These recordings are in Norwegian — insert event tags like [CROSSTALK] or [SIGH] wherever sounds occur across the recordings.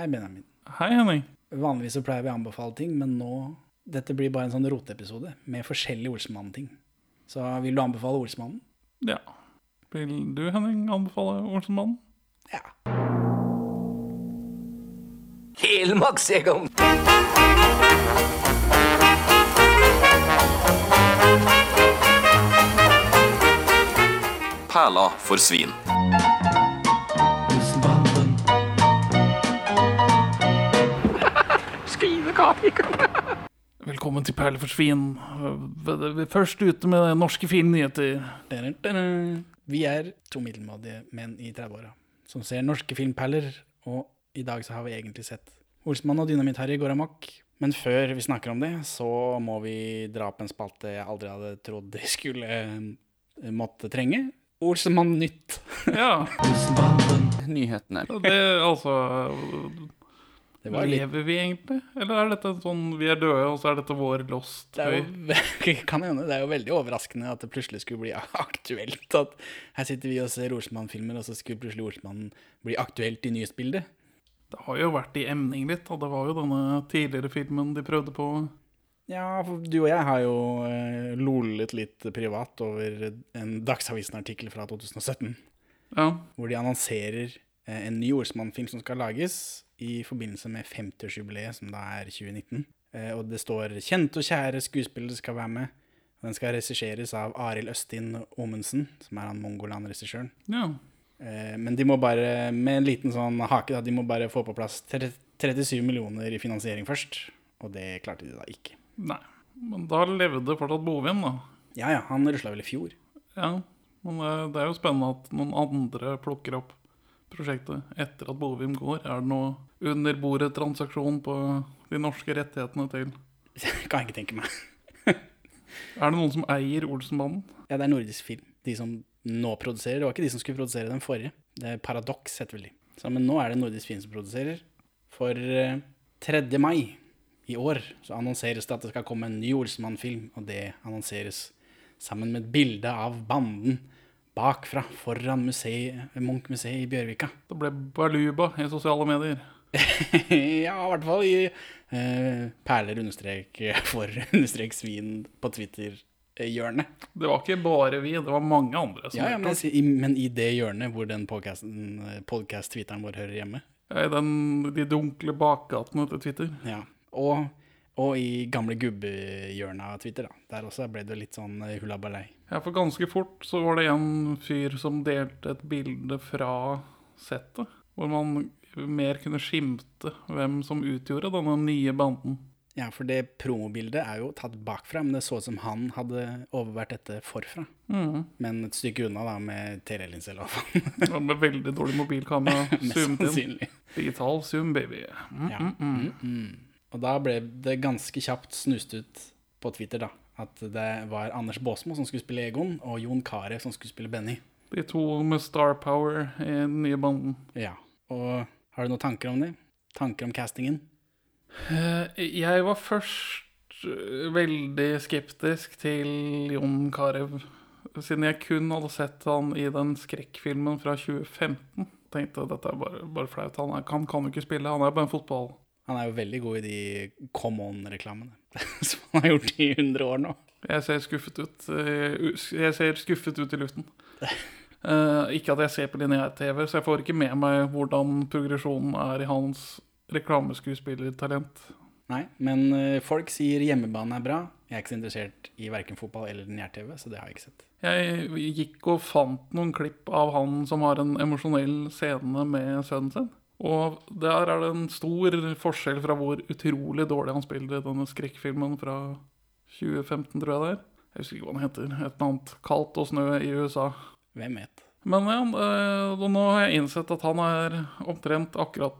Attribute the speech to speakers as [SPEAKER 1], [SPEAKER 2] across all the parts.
[SPEAKER 1] Hei, Benjamin.
[SPEAKER 2] Hei, Henning.
[SPEAKER 1] Vanligvis så pleier vi å anbefale ting, men nå Dette blir bare en sånn roteepisode med forskjellige Olsmann-ting. Så vil du anbefale Olsmannen?
[SPEAKER 2] Ja. Vil du, Henning, anbefale Olsenmannen?
[SPEAKER 1] Ja.
[SPEAKER 3] Helmaksegon.
[SPEAKER 4] Perla for svin.
[SPEAKER 2] Velkommen til Perle for svin. Vi er først ute med norske filmnyheter.
[SPEAKER 1] Vi er to middelmådige menn i 30-åra som ser norske filmperler, og i dag så har vi egentlig sett Olsmann og Dynamitt-Harry går amok. Men før vi snakker om det, så må vi dra opp en spalte jeg aldri hadde trodd jeg skulle eh, måtte trenge. Olsmann nytt.
[SPEAKER 2] Ja,
[SPEAKER 4] Nyhetene.
[SPEAKER 2] det altså
[SPEAKER 1] Det var litt
[SPEAKER 2] Lever vi egentlig? Eller er dette sånn vi er døde, og så er dette vår lost
[SPEAKER 1] det er, jo, [LAUGHS] kan hende, det er jo veldig overraskende at det plutselig skulle bli [LAUGHS] aktuelt. At her sitter vi og ser Olsmann-filmer, og så skulle plutselig Olsmann bli aktuelt i nyhetsbildet.
[SPEAKER 2] Det har jo vært i emning litt, og det var jo denne tidligere filmen de prøvde på.
[SPEAKER 1] Ja, for du og jeg har jo eh, lolet litt privat over en Dagsavisen-artikkel fra 2017,
[SPEAKER 2] Ja,
[SPEAKER 1] hvor de annonserer eh, en ny Olsmann-film som skal lages i forbindelse med 50-årsjubileet, som da er 2019. Eh, og det står 'kjente og kjære skuespillere skal være med'. Og den skal regisseres av Arild Østin Omensen, som er han Mongoland-regissøren.
[SPEAKER 2] ja.
[SPEAKER 1] Eh, men de må bare, med en liten sånn hake, da, de må bare få på plass 37 millioner i finansiering først. Og det klarte de da ikke.
[SPEAKER 2] Nei. Men da levde fortsatt Bovin, da.
[SPEAKER 1] Ja ja, han rusla vel i fjor.
[SPEAKER 2] Ja, men det, det er jo spennende at noen andre plukker opp prosjektet etter at Bovim går. Er det noe under bordet-transaksjon på de norske rettighetene til [LAUGHS]
[SPEAKER 1] kan jeg ikke tenke meg. [LAUGHS]
[SPEAKER 2] Er det noen som eier Olsenbanden?
[SPEAKER 1] Ja, det er nordisk film. De som nå produserer. Det var ikke de som skulle produsere den forrige. Det er Paradox, heter vel de. Så, men nå er det nordisk film som produserer. For eh, 3. mai i år så annonseres det at det skal komme en ny Olsenmann-film, og det annonseres sammen med et bilde av banden bakfra foran museet, Munch-museet i Bjørvika. [LAUGHS]
[SPEAKER 2] Det ble baluba i sosiale medier.
[SPEAKER 1] ja, i hvert fall i eh, perler understrek [LAUGHS] for understrek svin på Twitter-hjørnet.
[SPEAKER 2] Det var ikke bare vi, det var mange andre som
[SPEAKER 1] Ja, ja, men, i, men i det hjørnet hvor den podcast-tweeteren vår hører hjemme.
[SPEAKER 2] Ja, I den, de dunkle bakgatene til Twitter.
[SPEAKER 1] Ja. Og, og i gamle gubbehjørnet av Twitter, da. Der også ble det litt sånn hulabalei. hullabalei.
[SPEAKER 2] Ja, for ganske fort så var det en fyr som delte et bilde fra settet, hvor man mer kunne skimte hvem som utgjorde denne nye banden.
[SPEAKER 1] Ja, for det promobildet er jo tatt bakfra, men det så ut som han hadde overvært dette forfra.
[SPEAKER 2] Mm.
[SPEAKER 1] Men et stykke unna, da, med telelinse eller hva faen. [LAUGHS]
[SPEAKER 2] Ja, Med veldig dårlig mobilkamera. [LAUGHS] Zoomet inn. Digital zoom, baby. Mm,
[SPEAKER 1] Ja.
[SPEAKER 2] mm, mm.
[SPEAKER 1] Og da ble det ganske kjapt snust ut på Twitter, da. At det var Anders Baasmo som skulle spille Egon, og Jon Carew som skulle spille Benny.
[SPEAKER 2] De to med star power i den nye banden.
[SPEAKER 1] Ja. Og har du noen tanker om det? Tanker om castingen?
[SPEAKER 2] Eh, Jeg var først eh, veldig skeptisk til Jon Carew, siden jeg kun hadde sett han i den skrekkfilmen fra 2015. Tenkte dette er bare, bare flaut. Han, er, han kan jo ikke spille, han er bare en fotball.
[SPEAKER 1] Han er jo veldig god i de Come On-reklamene [LAUGHS] som han har gjort i 100 år nå.
[SPEAKER 2] Jeg ser skuffet ut. eh, Jeg ser skuffet ut i luften. Uh, ikke at jeg ser på lineær-TV, så jeg får ikke med meg hvordan progresjonen er i hans reklameskuespillertalent.
[SPEAKER 1] Nei, men eh, folk sier hjemmebane er bra. Jeg er ikke så interessert i verken fotball eller lineær-TV, så det har jeg ikke sett.
[SPEAKER 2] Jeg gikk og fant noen klipp av han som har en emosjonell scene med sønnen sin. Og der er det en stor forskjell fra hvor utrolig dårlig han spiller i denne skrekkfilmen fra 2015, tror jeg det er. Jeg husker ikke hva den heter. Et eller annet kaldt og snø i USA.
[SPEAKER 1] Hvem vet?
[SPEAKER 2] Men ja, eh, nå har jeg innsett at han er omtrent akkurat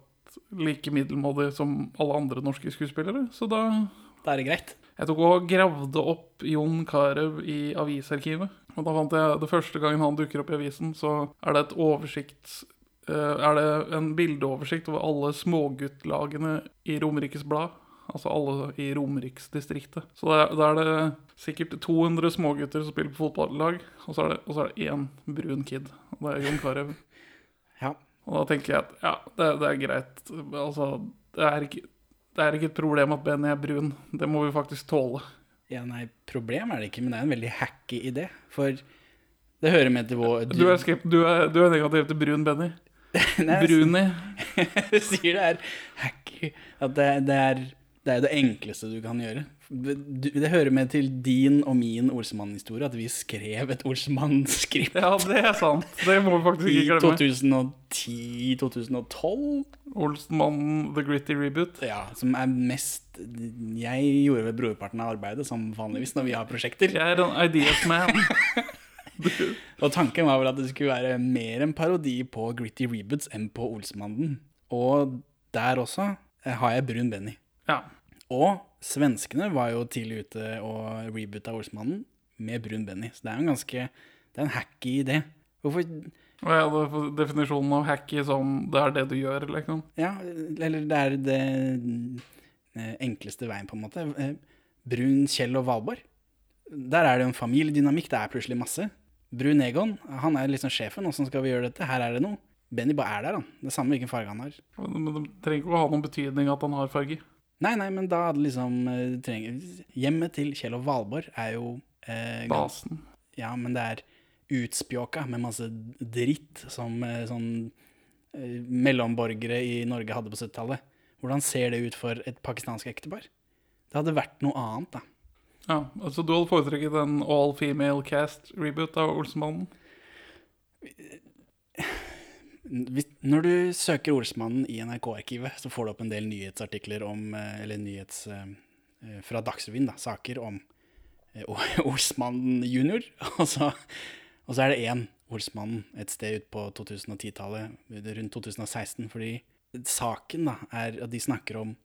[SPEAKER 2] like middelmådig som alle andre norske skuespillere. Så da
[SPEAKER 1] Da er det greit.
[SPEAKER 2] Jeg tok og gravde opp Jon Carew i avisarkivet. Og da fant jeg det første gangen han dukker opp i avisen, så er det et oversikt eh, Er det en bildeoversikt over alle småguttlagene i Romerikes Blad. Altså alle i Romeriksdistriktet. Så da er, er det sikkert 200 smågutter som spiller på fotballag, og så er det, og så er det én brun kid. Og det er Jon Carew. [LAUGHS]
[SPEAKER 1] Ja,
[SPEAKER 2] Og da tenker jeg at ja, det, det er greit. Altså, det er, ikke, det er ikke et problem at Benny er brun. Det må vi faktisk tåle.
[SPEAKER 1] Ja, nei, problem er det ikke, men det er en veldig hacky idé. For det hører med til vår
[SPEAKER 2] Du er, skrept du er, du er negativ til brun, Benny. [LAUGHS] Bruni. [LAUGHS]
[SPEAKER 1] Du sier det er hacky. At det, det, er, det er det enkleste du kan gjøre. Det hører med til din og min Olsemann-historie at vi skrev et Olsemann-skript
[SPEAKER 2] Ja, det er sant. Det må vi faktisk
[SPEAKER 1] i
[SPEAKER 2] ikke glemme.
[SPEAKER 1] 2010-2012.
[SPEAKER 2] Olsenmannen The Gritty Reboot.
[SPEAKER 1] Ja, som er mest Jeg gjorde vel brorparten av arbeidet, som vanligvis når vi har prosjekter.
[SPEAKER 2] Jeg er en ideas man. [LAUGHS] [LAUGHS]
[SPEAKER 1] Og tanken var vel at det skulle være mer en parodi på Gritty Reboots enn på Olsmannen. Og der også eh, har jeg Brun Benny.
[SPEAKER 2] Ja.
[SPEAKER 1] Og svenskene var jo tidlig ute og reboota Olsmannen med Brun Benny. Så det er jo en ganske Det er en hacky idé. Hvorfor
[SPEAKER 2] Og jeg hadde definisjonen av hacky som det er det du gjør, liksom.
[SPEAKER 1] Ja, eller det er det eh, enkleste veien, på en måte. Eh, Brun Kjell og Valborg. Der er det jo en familiedynamikk. Det er plutselig masse. Brun Egon, han er liksom sjefen. Åssen skal vi gjøre dette? Her er det noe. Benny bare er der, han. Det samme hvilken farge han har.
[SPEAKER 2] Men det trenger ikke å ha noen betydning at han har farge.
[SPEAKER 1] Nei, nei, men da hadde liksom eh, trenger, Hjemmet til Kjell og Valborg er jo eh,
[SPEAKER 2] Basen.
[SPEAKER 1] Ja, men det er utspjåka med masse dritt som eh, sånn eh, mellomborgere i Norge hadde på 70-tallet. Hvordan ser det ut for et pakistansk ektepar? Det hadde vært noe annet, da.
[SPEAKER 2] Ja, altså Du hadde foretrukket en all female cast reboot av Olsenmannen?
[SPEAKER 1] Når du søker Olsmannen i NRK-arkivet, så får du opp en del nyhetsartikler om eh, Eller nyhets eh, eh, fra Dagsrevyen, da. Saker om [LAUGHS] Olsmannen junior. [LAUGHS] Og så, og så er det én Olsmannen et sted ut på 2010-tallet, rundt 2016. Fordi saken da er at de snakker om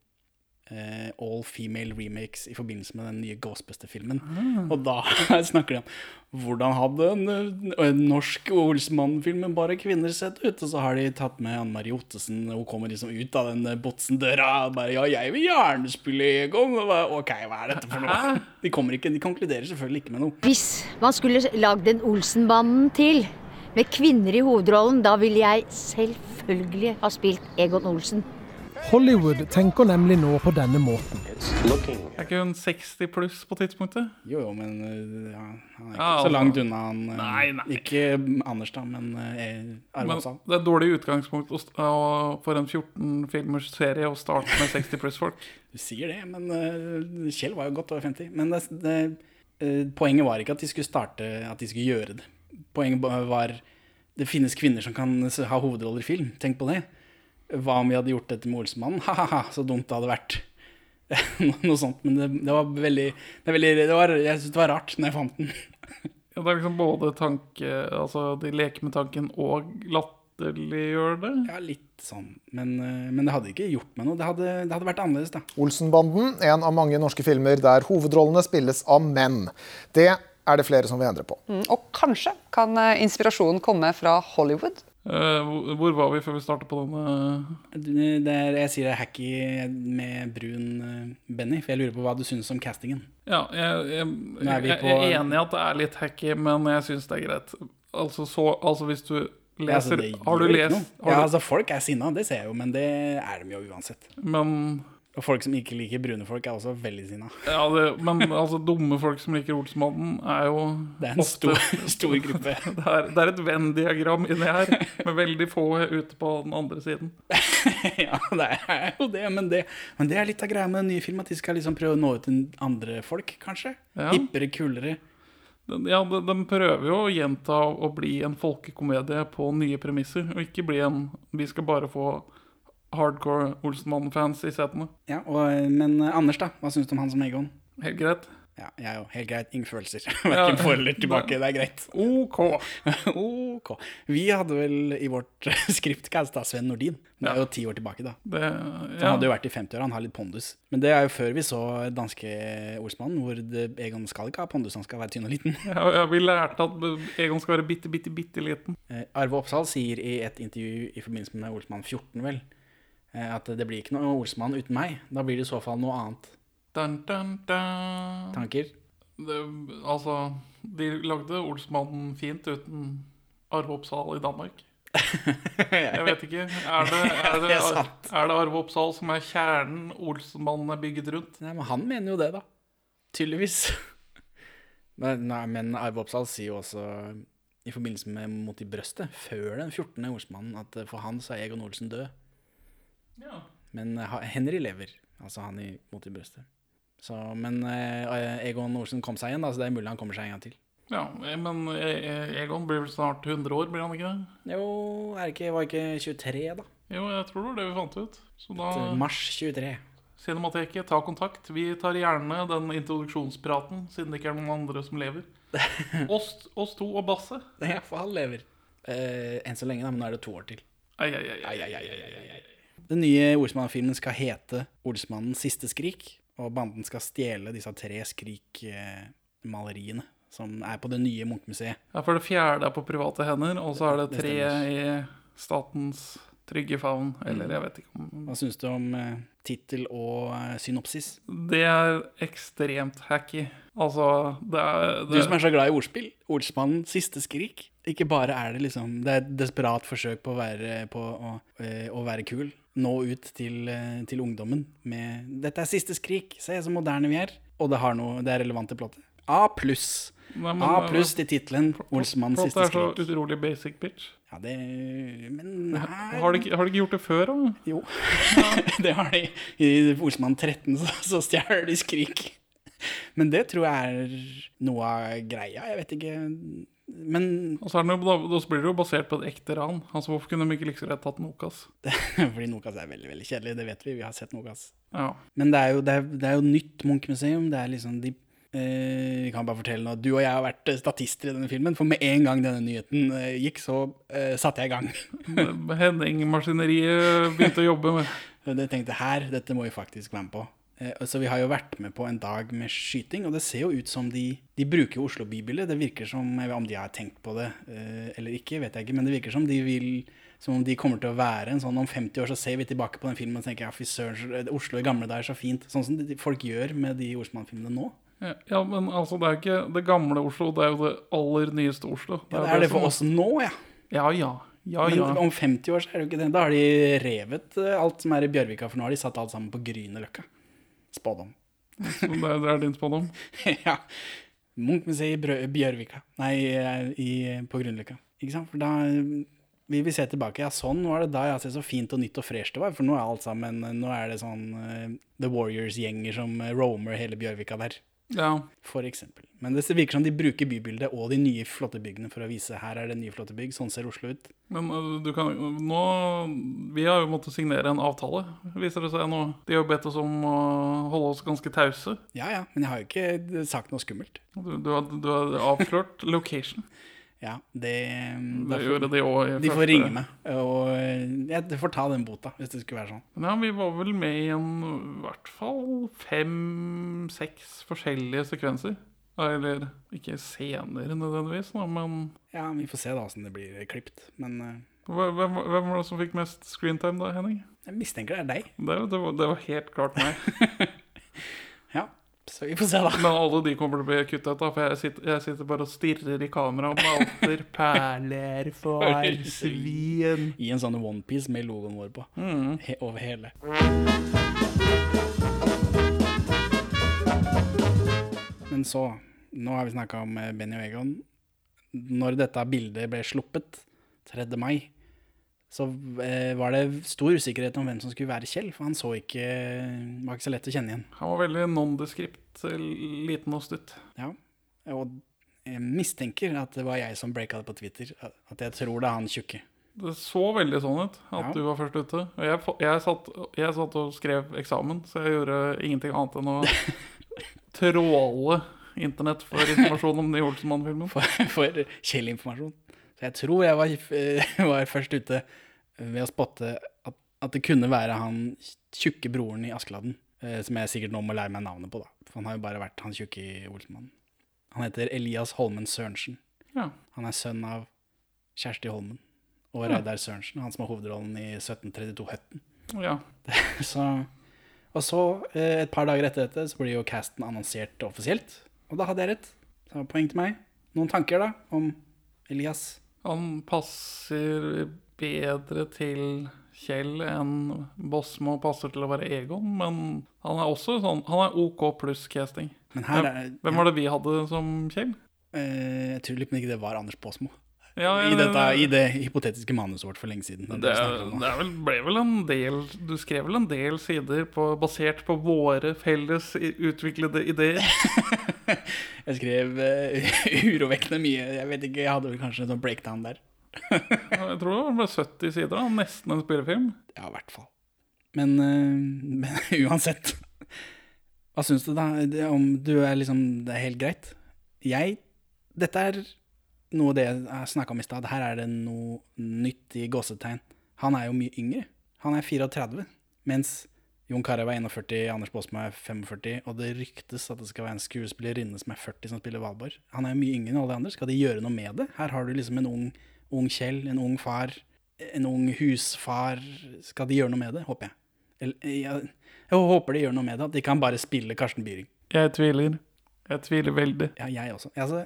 [SPEAKER 1] eh, all female remakes i forbindelse med den nye Ghostbuster-filmen. Og da [LAUGHS] snakker de om hvordan hadde en, en norsk Olsmann-film med bare kvinner sett ut? Og så har de tatt med Anne Marie Ottesen, hun kommer liksom ut av den botsen-døra og bare Ja, jeg vil gjerne spille Egon. OK, hva er dette for noe? De kommer ikke, de konkluderer selvfølgelig ikke med noe.
[SPEAKER 5] Hvis man skulle lagd en Olsenbanden til, med kvinner i hovedrollen, da ville jeg selvfølgelig ha spilt Egon Olsen.
[SPEAKER 6] Hollywood tenker nemlig nå på denne måten.
[SPEAKER 2] Er ikke hun 60 pluss på tidspunktet?
[SPEAKER 1] Jo, jo, men øh, ja, han er ikke
[SPEAKER 2] ah,
[SPEAKER 1] så langt unna han øh,
[SPEAKER 2] Nei, nei.
[SPEAKER 1] Ikke Anders, da, men Arve
[SPEAKER 2] Men det er et dårlig utgangspunkt å å- for en 14-filmers serie å starte med 60 pluss-folk. [LAUGHS]
[SPEAKER 1] Du sier det, men øh, Kjell var jo godt over 50. Men det, det, poenget var ikke at de skulle starte, at de skulle gjøre det. Poenget var det finnes kvinner som kan ha hovedroller i film. Tenk på det. Hva om vi hadde gjort dette med Olsemannen? [LAUGHS] Ha-ha-ha, så dumt det hadde vært. [LAUGHS] Noe sånt. Men det, det var veldig, det veldig det var, Jeg syns det var rart når jeg fant den. [LAUGHS]
[SPEAKER 2] Ja, det er liksom både tanke Altså, de leker med tanken og latterliggjør det.
[SPEAKER 1] Ja, litt sånn. Men, øh, men det hadde ikke gjort meg noe. Det hadde, det hadde vært annerledes, da.
[SPEAKER 7] Olsenbanden, en av mange norske filmer der hovedrollene spilles av menn. Det er det flere som vil endre på.
[SPEAKER 8] Og kanskje kan eh, inspirasjonen komme fra Hollywood?
[SPEAKER 2] Eh, hvor, var vi før vi startet på denne?
[SPEAKER 1] Det er, jeg sier det er hacky med brun øh, Benny, for jeg lurer på hva du syns om castingen.
[SPEAKER 2] Ja, jeg, jeg,
[SPEAKER 1] er
[SPEAKER 2] jeg, jeg er enig i at det er litt hacky, men jeg syns det er greit. Altså, så, altså hvis du
[SPEAKER 1] Ja, altså,
[SPEAKER 2] leser Har du lest har
[SPEAKER 1] Ja,
[SPEAKER 2] du,
[SPEAKER 1] altså Folk er sinna, det ser jeg jo, men det er de jo uansett.
[SPEAKER 2] Men
[SPEAKER 1] Og folk som ikke liker brune folk, er også veldig sinna.
[SPEAKER 2] Ja, det, men altså, dumme folk som liker Olsmannen, er jo
[SPEAKER 1] Det er en
[SPEAKER 2] ofte
[SPEAKER 1] stor, stor gruppe. [LAUGHS]
[SPEAKER 2] det er, det er et Venn-diagram inni her, med veldig få ute på den andre siden. [LAUGHS]
[SPEAKER 1] ja, det er jo det men, det, men det er litt av greia med den nye filmen, at de skal liksom prøve å nå ut til andre folk, kanskje.
[SPEAKER 2] Ja.
[SPEAKER 1] Hippere, kulere.
[SPEAKER 2] Ja, de, de prøver jo å gjenta å bli en folkekomedie på nye premisser, og ikke bli en Vi skal bare få hardcore Olsenmann-fans i setene.
[SPEAKER 1] Ja, og, Men eh, Anders, da? Hva syns du om han som Egon?
[SPEAKER 2] Helt greit.
[SPEAKER 1] Ja, jeg er jo helt greit. Ingen følelser. [LAUGHS] Verken for eller tilbake. Det er greit. [LAUGHS]
[SPEAKER 2] OK. [LAUGHS]
[SPEAKER 1] ok. Vi hadde vel i vårt skriptkast da Sven Nordin. Det er jo ti år tilbake, da.
[SPEAKER 2] Det,
[SPEAKER 1] Han hadde jo vært i 50 år, han har litt pondus. Men det er jo før vi så danske ordsmannen, hvor det, Egon skal ikke ha pondus, han skal være tynn og liten.
[SPEAKER 2] Ja, ja, vi lærte at Egon skal være bitte, bitte, bitte liten.
[SPEAKER 1] Eh, Arve Oppsal sier i et intervju i forbindelse med Olsmann 14, vel, eh, at det blir ikke noe Olsmann uten meg. Da blir det i så fall noe annet.
[SPEAKER 2] Dun, dun, dun.
[SPEAKER 1] Tanker?
[SPEAKER 2] Det, altså, de lagde Olsmannen fint uten Arve Oppsal i Danmark. [LAUGHS] Jeg vet ikke. Er det, [LAUGHS] er det,
[SPEAKER 1] er
[SPEAKER 2] er det Arve Oppsal som er kjernen Olsenmannen er bygget rundt?
[SPEAKER 1] Nei, men han mener jo det, da. Tydeligvis. [LAUGHS] Men, nei, men Arve Oppsal sier jo også i forbindelse med Mot i brøstet, før den 14. Olsmannen, at eh, for han så er Egon Olsen død.
[SPEAKER 2] Ja.
[SPEAKER 1] Men eh, Henry lever, altså han i Mot i brøstet. Så, men eh, Egon Olsen kom seg igjen, da, så det er mulig han kommer seg en gang til.
[SPEAKER 2] ja, men E- Egon blir vel snart 100 år, blir han ikke det?
[SPEAKER 1] Jo, er ikke, var ikke 23, da?
[SPEAKER 2] Jo, jeg tror det var det vi fant ut. Så da
[SPEAKER 1] Til Mars 23.
[SPEAKER 2] Cinemateket, ta kontakt. Vi tar gjerne den introduksjonspraten, siden det ikke er noen andre som lever. [LAUGHS] Oss, oss to og Basse.
[SPEAKER 1] Ja, for han lever. Eh, enn så lenge, da, men nå er det to år til.
[SPEAKER 2] Ai, ai. Ai, ai,
[SPEAKER 1] ai, ai, ai, ai. Den nye Olsmann-filmen skal hete Olsmannens siste skrik, og banden skal stjele disse tre Skrik-maleriene som er på det nye Munchmuseet.
[SPEAKER 2] Ja, for det fjerde er på private hender, og så er det
[SPEAKER 1] Det
[SPEAKER 2] tre i statens trygge favn. Eller jeg vet ikke om
[SPEAKER 1] Hva syns du om eh, tittel og eh, synopsis?
[SPEAKER 2] Det er ekstremt hacky. Altså, det er
[SPEAKER 1] Du som er så glad i ordspill. Olsmannens siste skrik. Ikke bare er det liksom Det er et desperat forsøk på å være, på å, eh, å være kul. Nå ut til, eh, til ungdommen med 'Dette er siste skrik. Se så moderne vi er.' Og det, har noe, det er relevant til plottet. A pluss. A pluss til tittelen 'Olsmannens
[SPEAKER 2] Plottet er så utrolig basic bitch.
[SPEAKER 1] Ja, det Men her
[SPEAKER 2] Har de, ikke- har de ikke gjort det før, da?
[SPEAKER 1] Jo. [LAUGHS] det har de. I Olsmann 13 så, så stjeler de Skrik. Men det tror jeg er noe av greia. Jeg vet ikke. Men
[SPEAKER 2] Og så, det, jo- da, blir det jo basert på et ekte ran. Altså, Hvorfor kunne de ikke like rett tatt Nokas? [LAUGHS]
[SPEAKER 1] Fordi Nokas er veldig veldig kjedelig, det vet vi. Vi har sett Nokas.
[SPEAKER 2] Ja.
[SPEAKER 1] Men det er jo, det er, det er jo nytt Munch-museum. Det er liksom de eh, Vi kan bare fortelle nå. Du og jeg har vært eh, statister i denne filmen. For med en gang denne nyheten eh, gikk, så eh, satte jeg i gang. [LAUGHS]
[SPEAKER 2] Henning-maskineriet begynte å jobbe med [LAUGHS]
[SPEAKER 1] jeg tenkte her, dette må vi faktisk være med på. Eh, Så vi har jo vært med på en dag med skyting, og det ser jo ut som de De bruker Oslo bybildet. Det virker som Jeg vet om de har tenkt på det eh, eller ikke, vet jeg ikke, men det virker som de vil som om de kommer til å være en sånn Om 50 år så ser vi tilbake på den filmen og tenker ja, fy søren, Oslo i gamle dager er så fint. Sånn som folk gjør med de Olsmann-filmene nå.
[SPEAKER 2] Ja, ja, men altså, det er ikke det gamle Oslo, det er jo det aller nyeste Oslo.
[SPEAKER 1] Ja, det er det for
[SPEAKER 2] som-
[SPEAKER 1] oss nå, ja.
[SPEAKER 2] Ja, ja. Ja,
[SPEAKER 1] Men
[SPEAKER 2] ja.
[SPEAKER 1] om 50 år så er det jo ikke det. Da har de revet eh, alt som er i Bjørvika, for nå har de satt alt sammen på Grünerløkka. Spådom.
[SPEAKER 2] Så det, er, det er din spådom. [LAUGHS]
[SPEAKER 1] ja. Munchmuseet i Bjørvika. Nei, eh, i, på Grünerløkka. Ikke sant? For da eh, vil vi se tilbake. Ja, sånn var det da. Ja, se så fint og nytt og fresh det var. For nå er alt sammen Nå er det sånn uh, The Warriors-gjenger som eh, roamer hele Bjørvika der.
[SPEAKER 2] Ja.
[SPEAKER 1] For eksempel. Men det virker som de bruker bybildet og de nye flotte byggene for å vise her er det nye flotte bygg. Sånn ser Oslo ut.
[SPEAKER 2] Men øh, du kan nå Vi har jo måttet signere en avtale, viser det seg nå. De har jo bedt oss om å holde oss ganske tause.
[SPEAKER 1] Ja ja, men jeg har jo ikke sagt noe skummelt.
[SPEAKER 2] Du, du, har, du har avslørt location.
[SPEAKER 1] Ja, det,
[SPEAKER 2] Det gjorde de òg
[SPEAKER 1] De får ringe meg, og eh, jeg får ta den bota, hvis det skulle være sånn.
[SPEAKER 2] Ja, vi var vel med i en i hvert fall fem-seks forskjellige sekvenser. Eller ikke scener nødvendigvis, da, men
[SPEAKER 1] Ja, vi får se da åssen det blir klipt. Men eh,
[SPEAKER 2] hvem, hvem hvem var det som fikk mest screentime da, Henning?
[SPEAKER 1] jeg mistenker det er deg.
[SPEAKER 2] Det, det, var, det var helt klart meg. [LAUGHS]
[SPEAKER 1] Så vi får se, da.
[SPEAKER 2] Men alle de kommer til å bli kuttet ut, da, for jeg sitter, jeg sitter bare og stirrer i kamera og malter [LAUGHS] perler for svin.
[SPEAKER 1] I en sånn onepiece med logoen vår på.
[SPEAKER 2] Mm.
[SPEAKER 1] He over hele. Men så Nå har vi snakka om eh, Benny og Egon. Når dette bildet ble sluppet 3. mai, så eh, var det stor usikkerhet om hvem som skulle være Kjell. For han så ikke var ikke så lett å kjenne igjen.
[SPEAKER 2] Han var veldig nondescript, liten og stutt.
[SPEAKER 1] Ja, og jeg mistenker at det var jeg som breaka det på Twitter. At jeg tror det er han tjukke.
[SPEAKER 2] Det så veldig sånn ut at
[SPEAKER 1] Ja.
[SPEAKER 2] du var først ute. Og jeg, jeg, satt, jeg satt og skrev eksamen, så jeg gjorde ingenting annet enn å [LAUGHS] tråle internett for informasjon om den Olsenmann-filmen.
[SPEAKER 1] for, for Kjell-informasjon. Så jeg tror jeg var, [LAUGHS] var først ute ved å spotte at, at det kunne være han tjukke broren i Askeladden. eh, Som jeg sikkert nå må lære meg navnet på, da. For han har jo bare vært han tjukke Olsenmannen. Han heter Elias Holmen Sørensen.
[SPEAKER 2] Ja.
[SPEAKER 1] Han er sønn av Kjersti Holmen og Reidar Sørensen, han som har hovedrollen i 1732 Høtten.
[SPEAKER 2] ja. [LAUGHS]
[SPEAKER 1] Så, og så, eh, et par dager etter dette, så blir jo casten annonsert offisielt. Og da hadde jeg rett. Så poeng til meg. Noen tanker, da, om Elias?
[SPEAKER 2] Han passer bedre til Kjell enn Bosmo passer til å være Egon, men han er også sånn Han er OK pluss casting.
[SPEAKER 1] Er
[SPEAKER 2] hvem var det vi hadde som Kjell?
[SPEAKER 1] Eh, Jeg tror litt men ikke det var Anders Bosmo.
[SPEAKER 2] Ja,
[SPEAKER 1] I, dette, I det hypotetiske manuset vårt for lenge siden.
[SPEAKER 2] Det, det vel, ble vel en del Du skrev vel en del sider på, basert på våre felles utviklede ideer? [LAUGHS] [LAUGHS]
[SPEAKER 1] Jeg skrev uh, [LAUGHS] urovekkende mye. Jeg vet ikke, jeg hadde vel kanskje en sånn breakdown der.
[SPEAKER 2] Jeg tror det ble 70 sider, da. nesten en spillefilm.
[SPEAKER 1] Ja, i hvert fall. Men, uh, [LAUGHS] men uansett Hva syns du, da? Det, om du er liksom Det er helt greit? Jeg Dette er noe av det jeg snakka om i stad. Her er det noe nytt i gåsetegn. Han er jo mye yngre. Han er 34, mens Jon Carew er 41, Anders Baasmo er 45, og det ryktes at det skal være en skuespillerinne som er 40 som spiller Valborg. Han er mye yngre enn alle de andre. Skal de gjøre noe med det? Her har du liksom en ung, ung Kjell, en ung far, en ung husfar. Skal de gjøre noe med det? Håper jeg. Eller, jeg, jeg håper de gjør noe med det, at de kan bare spille Karsten Byring.
[SPEAKER 2] Jeg tviler. Jeg tviler veldig.
[SPEAKER 1] Ja, jeg også. Altså,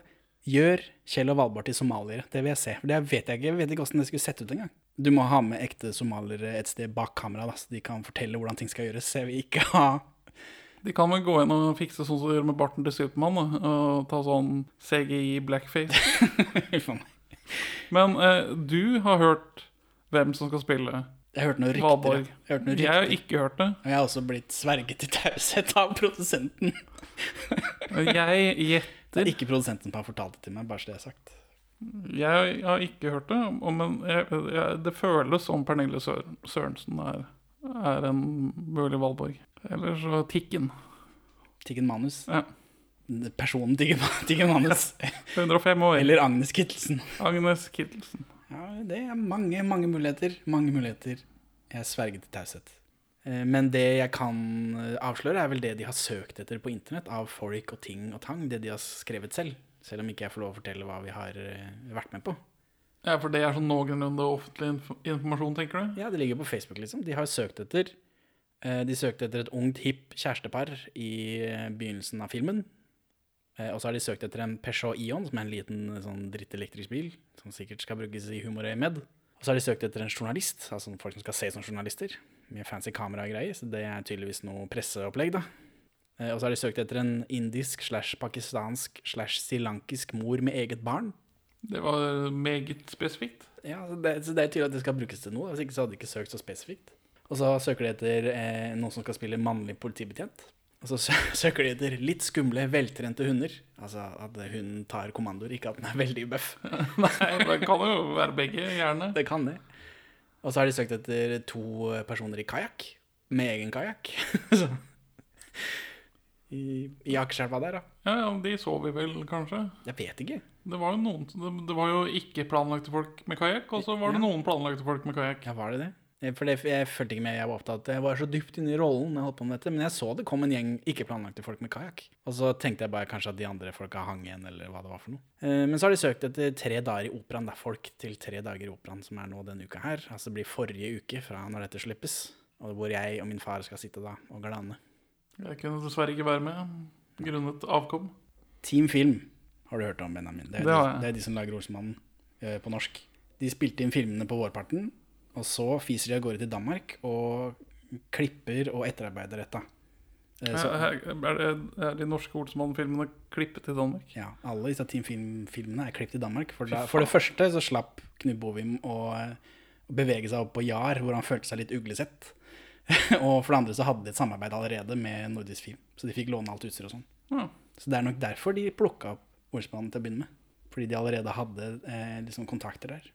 [SPEAKER 1] gjør Kjell og Valborg til somaliere. Det vil jeg se. For det vet jeg ikke. Jeg vet ikke åssen det skulle sett ut engang. Du må ha med ekte somaliere et sted bak kamera, da, så de kan fortelle hvordan ting skal gjøres. Jeg vil ikke ha
[SPEAKER 2] De kan vel gå inn og fikse sånn som de gjør med barten til Supermann, og ta sånn CGI blackface. [LAUGHS] Men eh, du har hørt hvem som skal spille
[SPEAKER 1] Jeg har hørt noen rykter. Jeg har hørt rykter.
[SPEAKER 2] Jeg har ikke hørt det.
[SPEAKER 1] Og jeg har også blitt sverget til taushet av produsenten.
[SPEAKER 2] Jeg gjetter [LAUGHS]
[SPEAKER 1] Det er ikke produsenten som har fortalt det til meg, bare så det er sagt.
[SPEAKER 2] Jeg har ikke hørt det, men jeg, jeg, det føles som Pernille Sør Sørensen er, er en mulig Valborg. Eller så Tikken.
[SPEAKER 1] Tikken Manus.
[SPEAKER 2] Ja.
[SPEAKER 1] Personen Tikken, [LAUGHS] tikken Manus.
[SPEAKER 2] 105 år.
[SPEAKER 1] Eller Agnes Kittelsen.
[SPEAKER 2] Agnes Kittelsen.
[SPEAKER 1] Ja, det er mange, mange muligheter. Mange muligheter. Jeg sverger til taushet. Eh, Men det jeg kan eh, avsløre, er vel det de har søkt etter på internett av folk og ting og tang. Det de har skrevet selv. Selv om ikke jeg får lov å fortelle hva vi har eh, vært med på.
[SPEAKER 2] Ja, for det er sånn noenlunde offentlig inf informasjon, tenker du?
[SPEAKER 1] Ja, det ligger på Facebook, liksom. De har søkt etter eh, De søkte etter et ungt, hipp kjærestepar i eh, begynnelsen av filmen. Og så har de søkt etter en Peugeot Ion, som er en liten sånn drittelektrisk bil, som sikkert skal brukes i humorøyemed. Og så har de søkt etter en journalist, altså folk som skal se som journalister, med fancy kamera og greier, så det er tydeligvis noe presseopplegg, da. Eh, Og så har de søkt etter en indisk slash pakistansk slash srilankisk mor med eget barn.
[SPEAKER 2] Det var meget spesifikt.
[SPEAKER 1] Ja, så det, så det er tydelig at det skal brukes til noe. Hvis ikke så hadde de ikke søkt så spesifikt. Og så søker de etter eh, noen som skal spille mannlig politibetjent. Og så [LAUGHS] søker de etter litt skumle, veltrente hunder. Altså at hunden tar kommandoer, ikke at den er veldig bøff. [LAUGHS]
[SPEAKER 2] Nei, det kan jo være begge, gjerne.
[SPEAKER 1] Det kan det. Og så har de søkt etter to personer i kajakk. Med egen kajakk. [LAUGHS] I, i Akerselva der, da.
[SPEAKER 2] Ja, ja, de så vi vel, kanskje.
[SPEAKER 1] Jeg vet ikke.
[SPEAKER 2] Det var jo noen Det, det var jo ikke planlagte folk med kajakk, og så var det
[SPEAKER 1] Ja.
[SPEAKER 2] noen planlagte folk med kajakk.
[SPEAKER 1] Ja, var det det? For det, jeg følte ikke med, jeg var opptatt Jeg var så dypt inne i rollen jeg holdt på med dette, men jeg så det kom en gjeng ikke planlagte folk med kajakk. Og så tenkte jeg bare kanskje at de andre folka hang igjen, eller hva det var for noe. Eh, Men så har de søkt etter tre dager i operaen. Det er folk til tre dager i operaen som er nå denne uka her. Altså det blir forrige uke fra når dette slippes. Og hvor jeg og min far skal sitte da og glane.
[SPEAKER 2] Jeg kunne dessverre ikke være med, grunnet avkom.
[SPEAKER 1] Team Film har du hørt om, Benjamin. Det er,
[SPEAKER 2] Det
[SPEAKER 1] de, det er de som lager Olsmannen eh, på norsk. De spilte inn filmene på vårparten, og så fiser de av gårde til Danmark og klipper og etterarbeider dette. Eh, så-
[SPEAKER 2] Er, er, det- er de norske Olsmann-filmene klippet i Danmark?
[SPEAKER 1] Ja, alle disse Team Film-filmene er klippet i Danmark. For, da, for det første så slapp Knut Bovim å, å bevege seg opp på Jar, hvor han følte seg litt uglesett. [LAUGHS] og for det andre så hadde de et samarbeid allerede med Nordisk Film, så de fikk låne alt utstyr og sånn.
[SPEAKER 2] Ja.
[SPEAKER 1] Så det er nok derfor de plukka opp Olsmannen til å begynne med. Fordi de allerede hadde eh, liksom kontakter der.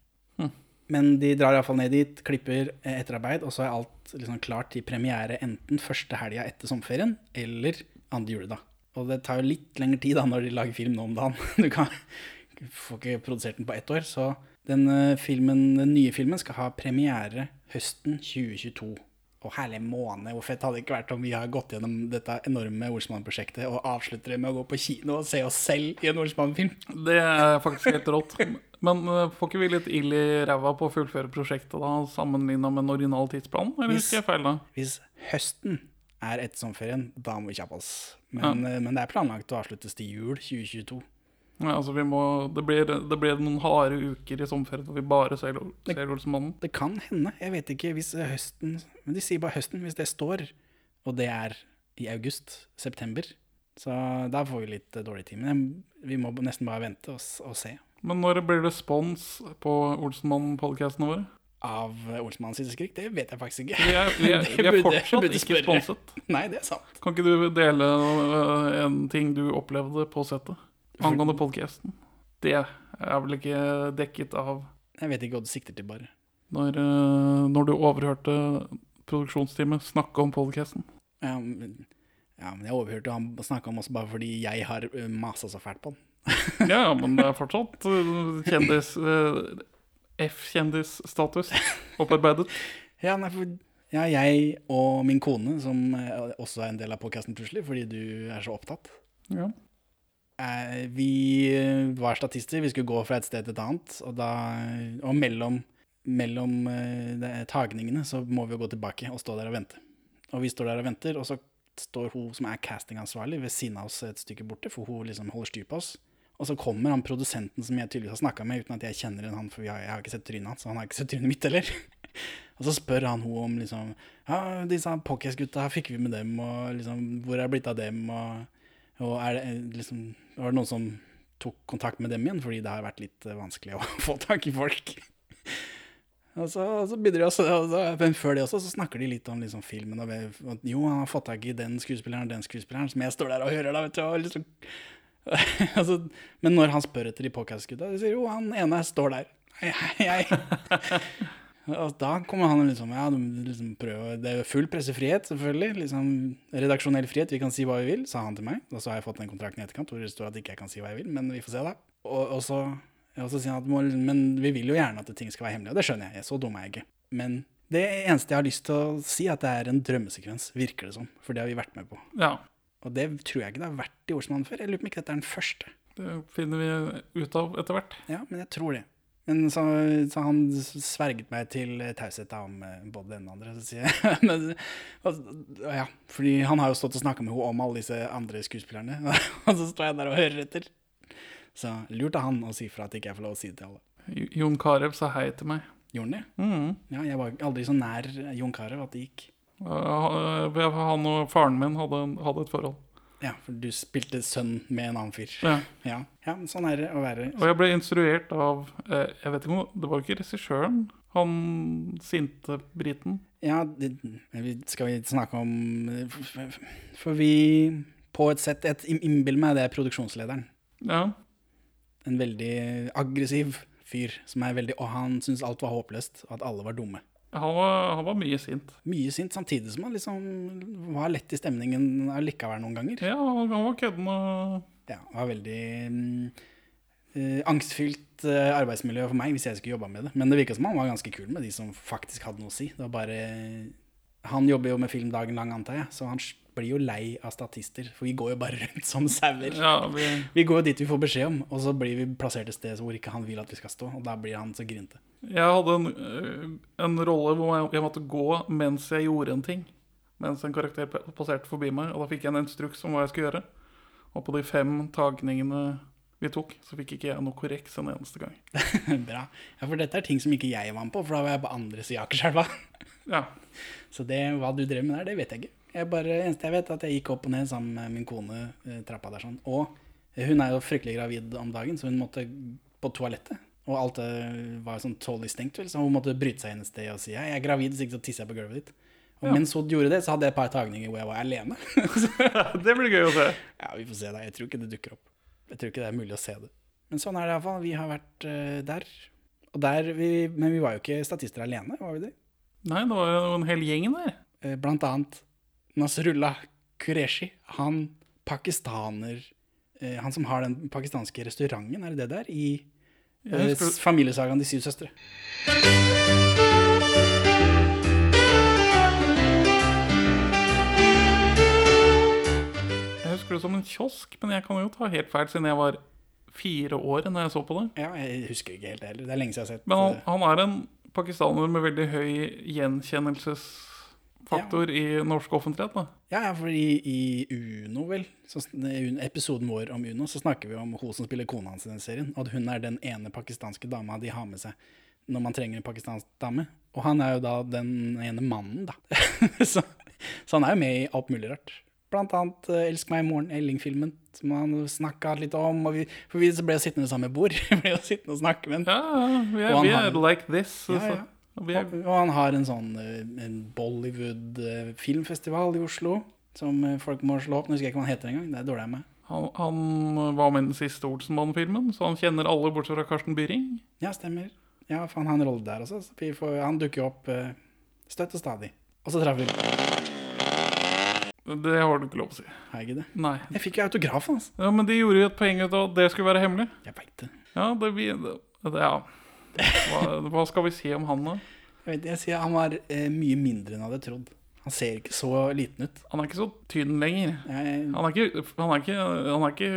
[SPEAKER 2] Hm.
[SPEAKER 1] Men de drar iallfall ned dit, klipper eh, etterarbeid, og så er alt liksom klart til premiere enten første helga etter sommerferien eller andre juledag. Og det tar jo litt lengre tid da når de lager film nå om dagen. [LAUGHS] Du kan, får ikke produsert den på ett år. Så den, eh, filmen, den nye filmen skal ha premiere høsten 2022. Og herlig måne, hvor fett hadde det ikke vært om vi har gått gjennom dette enorme Olsmann-prosjektet og avslutter det med å gå på kino og se oss selv i en Olsmann-film.
[SPEAKER 2] Det er faktisk helt rått. Men eh, får ikke vi litt ild i ræva på å fullføre prosjektet da, sammenligna med en original tidsplan? Eller
[SPEAKER 1] Hvis-
[SPEAKER 2] husker jeg feil da?
[SPEAKER 1] Hvis høsten er etter sommerferien, da må vi kjappe oss. Men, eh, men det er planlagt å avsluttes til jul 2022.
[SPEAKER 2] Ja, altså vi må, det, blir, det blir noen harde uker i sommerferien hvor vi bare ser, ser Olsenmannen.
[SPEAKER 1] Det kan hende. Jeg vet ikke hvis høsten Men de sier bare høsten. Hvis det står, og det er i august-september, så da får vi litt eh, dårlig tid. Men vi må nesten bare vente og, og se.
[SPEAKER 2] Men når blir det spons på Olsenmannen-podkastene våre?
[SPEAKER 1] Av Olsenmannens Olsmanns siste? Det vet jeg faktisk ikke.
[SPEAKER 2] Vi er, vi er, [LAUGHS] vi er fortsatt ikke sponset.
[SPEAKER 1] Nei, det er sant.
[SPEAKER 2] Kan ikke du dele en ting du opplevde på settet angående podcasten? Det er vel ikke dekket av
[SPEAKER 1] Jeg vet ikke hva du sikter til, bare.
[SPEAKER 2] når, øh, når du overhørte produksjonsteamet snakke om podcasten.
[SPEAKER 1] Ja, men, ja, men jeg overhørte han snakke om oss bare fordi jeg har eh, masa så fælt på den. [LAUGHS]
[SPEAKER 2] Ja, men det er fortsatt øh, kjendis F-kjendisstatus opparbeidet. [LAUGHS]
[SPEAKER 1] Ja, nei, for ja, jeg og min kone, som eh, også er en del av podkasten plutselig, fordi du er så opptatt
[SPEAKER 2] Ja.
[SPEAKER 1] Eh, Vi eh, var statister, vi skulle gå fra et sted til et annet, og, da, og mellom, mellom eh, tagningene så må vi jo gå tilbake og stå der og vente. Og vi står der og venter, og så står hun som er castingansvarlig ved siden av oss et stykke borte, for hun liksom holder styr på oss. Og så kommer han produsenten som jeg tydeligvis har snakka med, uten at jeg kjenner han, for jeg har ikke sett trynet hans, og han har ikke sett trynet mitt heller. [LAUGHS] og så spør han hun om liksom Ja, disse Pockets-gutta, fikk vi med dem, og liksom Hvor er det blitt av dem, og, og er det eh, liksom Var det noen som tok kontakt med dem igjen, fordi det har vært litt eh, vanskelig å [LAUGHS] få tak i folk? Og så, og så begynner de også, og så, men før det også, så snakker de litt om liksom filmen. Og og, jo, han har fått tak i den skuespilleren og den skuespilleren, som jeg står der og hører, da, vet du. Og liksom, [LAUGHS] altså, men når han spør etter de podcast-gutta, sier jo han ene står der. Jeg, [LAUGHS] jeg. Og da kommer han liksom Ja, du må liksom prøve Det er full pressefrihet, selvfølgelig. Liksom, redaksjonell frihet. Vi kan si hva vi vil, sa han til meg. Og så har jeg fått den kontrakten i etterkant hvor det står at ikke jeg kan si hva jeg vil, men vi får se, da. Og, og så, og så sier han at må, Men vi vil jo gjerne at ting skal være hemmelig, og det skjønner jeg. Så dum er jeg ikke. Men det eneste jeg har lyst til å si, er at det er en drømmesekvens, virker det som. For det har vi vært med på.
[SPEAKER 2] Ja,
[SPEAKER 1] Og det tror jeg ikke det har vært i Olsmannen før. Jeg lurer på om ikke dette er den første.
[SPEAKER 2] det finner vi ut av etter hvert.
[SPEAKER 1] Ja, men jeg tror det. Men så, så han sverget meg til taushet om eh, både den andre. Så sier jeg [LAUGHS] men, og, ja, fordi han har jo stått og snakka med henne om alle disse andre skuespillerne. [LAUGHS] Og så står jeg der og hører etter. Så lurt av han å si fra at ikke jeg får lov å si det til alle.
[SPEAKER 2] Jon Carew sa hei til meg.
[SPEAKER 1] Gjorde han det?
[SPEAKER 2] Mm.
[SPEAKER 1] Ja, jeg var aldri så nær Jon Carew at det gikk.
[SPEAKER 2] Han og faren min hadde, hadde et forhold.
[SPEAKER 1] Ja, for du spilte sønn med en annen fyr.
[SPEAKER 2] Ja.
[SPEAKER 1] Ja, ja sånn er det å være.
[SPEAKER 2] Og jeg ble instruert av eh, Jeg vet ikke om Det var jo ikke regissøren. Han sinte briten.
[SPEAKER 1] Ja, det, skal vi snakke om For vi På et sett et Innbill meg det er produksjonslederen.
[SPEAKER 2] Ja.
[SPEAKER 1] En veldig aggressiv fyr som er veldig Og han syntes alt var håpløst, og at alle var dumme.
[SPEAKER 2] Han var, han var mye sint.
[SPEAKER 1] Mye sint, samtidig som han liksom var lett i stemningen allikevel noen ganger.
[SPEAKER 2] Ja, han var kødden og
[SPEAKER 1] Ja, var veldig eh, angstfylt eh, arbeidsmiljø for meg hvis jeg skulle jobba med det. Men det virka som han var ganske kul med de som faktisk hadde noe å si. Det var bare Han jobber jo med film dagen lang, antar jeg, så han blir jo lei av statister. For vi går jo bare [LAUGHS] rundt som sauer.
[SPEAKER 2] Ja, vi,
[SPEAKER 1] Vi går jo dit vi får beskjed om, og så blir vi plassert et sted hvor ikke han vil at vi skal stå. Og da blir han så grinte.
[SPEAKER 2] jeg hadde en, øh, en rolle hvor jeg, jeg måtte gå mens jeg gjorde en ting. Mens en karakter passerte forbi meg, og da fikk jeg en instruks om hva jeg skulle gjøre. Og på de fem tagningene vi tok, så fikk ikke jeg noe korreks en eneste gang. [LAUGHS]
[SPEAKER 1] Bra. Ja, for dette er ting som ikke jeg var med på, for da var jeg på andre sida av Akerselva.
[SPEAKER 2] Ja. [LAUGHS]
[SPEAKER 1] Så det, hva du drev med der, det vet jeg ikke. Jeg bare, eneste jeg vet, er at jeg gikk opp og ned sammen med min kone eh, trappa der sånn. Og hun er jo fryktelig gravid om dagen, så hun måtte på toalettet. Og alt det var sånn totally stengt, vel, så hun måtte bryte seg inn et sted og si «Hei, jeg er gravid, hvis ikke så tisser jeg på gulvet ditt. Og mens hun gjorde det, så hadde jeg et par tagninger hvor jeg var alene. [LAUGHS]
[SPEAKER 2] Det blir gøy å se. [LAUGHS]
[SPEAKER 1] ja, vi får se da. Jeg tror ikke det dukker opp. Jeg tror ikke det er mulig å se det. Men sånn er det iallfall. Vi har vært uh, der. Og der vi, men vi var jo ikke statister alene, var vi det?
[SPEAKER 2] Nei, det var jo en hel gjeng der.
[SPEAKER 1] Eh, Blant annet Nasrullah Qureshi. Han pakistaner eh, Han som har den pakistanske restauranten, er det det der? I eh, familiesagaen De syv søstre.
[SPEAKER 2] Jeg husker det som en kiosk, men jeg kan jo ta helt feil siden jeg var fire år når jeg så på det.
[SPEAKER 1] Ja, jeg husker ikke helt heller. Det er lenge siden jeg har sett
[SPEAKER 2] Men han,
[SPEAKER 1] eh,
[SPEAKER 2] han er en pakistaner med veldig høy gjenkjennelses... faktor i norsk offentlighet. da.
[SPEAKER 1] Ja, ja, for i, i Uno, vel, så, episoden vår om Uno, så snakker vi om hun som spiller kona hans i den serien. Og at hun er den ene pakistanske dama de har med seg når man trenger en pakistansk dame. Og han er jo da den ene mannen, da. [LAUGHS] så, så han er jo med i alt mulig rart. Blant annet eh, 'Elsk meg i morgen', Elling-filmen, som han snakka litt om. Vi, for vi ble sittende sammen samme bord. [LAUGHS] Vi ble jo sittende og snakke med
[SPEAKER 2] Ja, ja, vi er, vi like this.
[SPEAKER 1] Ja,
[SPEAKER 2] så-
[SPEAKER 1] ja.
[SPEAKER 2] Og er,
[SPEAKER 1] Og, og han har en sånn eh, en Bollywood-filmfestival i Oslo som eh, folk må slå opp. Nå husker jeg ikke hva han heter engang. Det er dårlig av meg.
[SPEAKER 2] han, han var med i den siste Olsenmann-filmen, så han kjenner alle bortsett fra Karsten Byring.
[SPEAKER 1] Ja, stemmer. Ja, for han har en rolle der også. Så vi får, han dukker jo opp uh, støtt og stadig. Og så treffer vi
[SPEAKER 2] Det har du ikke lov å si.
[SPEAKER 1] Har jeg ikke det?
[SPEAKER 2] Nei.
[SPEAKER 1] Jeg fikk jo autografen hans.
[SPEAKER 2] Ja, Men de gjorde jo et poeng ut av at det skulle være hemmelig.
[SPEAKER 1] Jeg veit det.
[SPEAKER 2] Ja, det, det, det ja. Hva, hva skal vi si om han, da?
[SPEAKER 1] Jeg, vet, jeg sier han var eh, mye mindre enn jeg hadde trodd. Han ser ikke så liten ut.
[SPEAKER 2] Han er ikke så tynn lenger. Han er ikke, han er ikke, han er ikke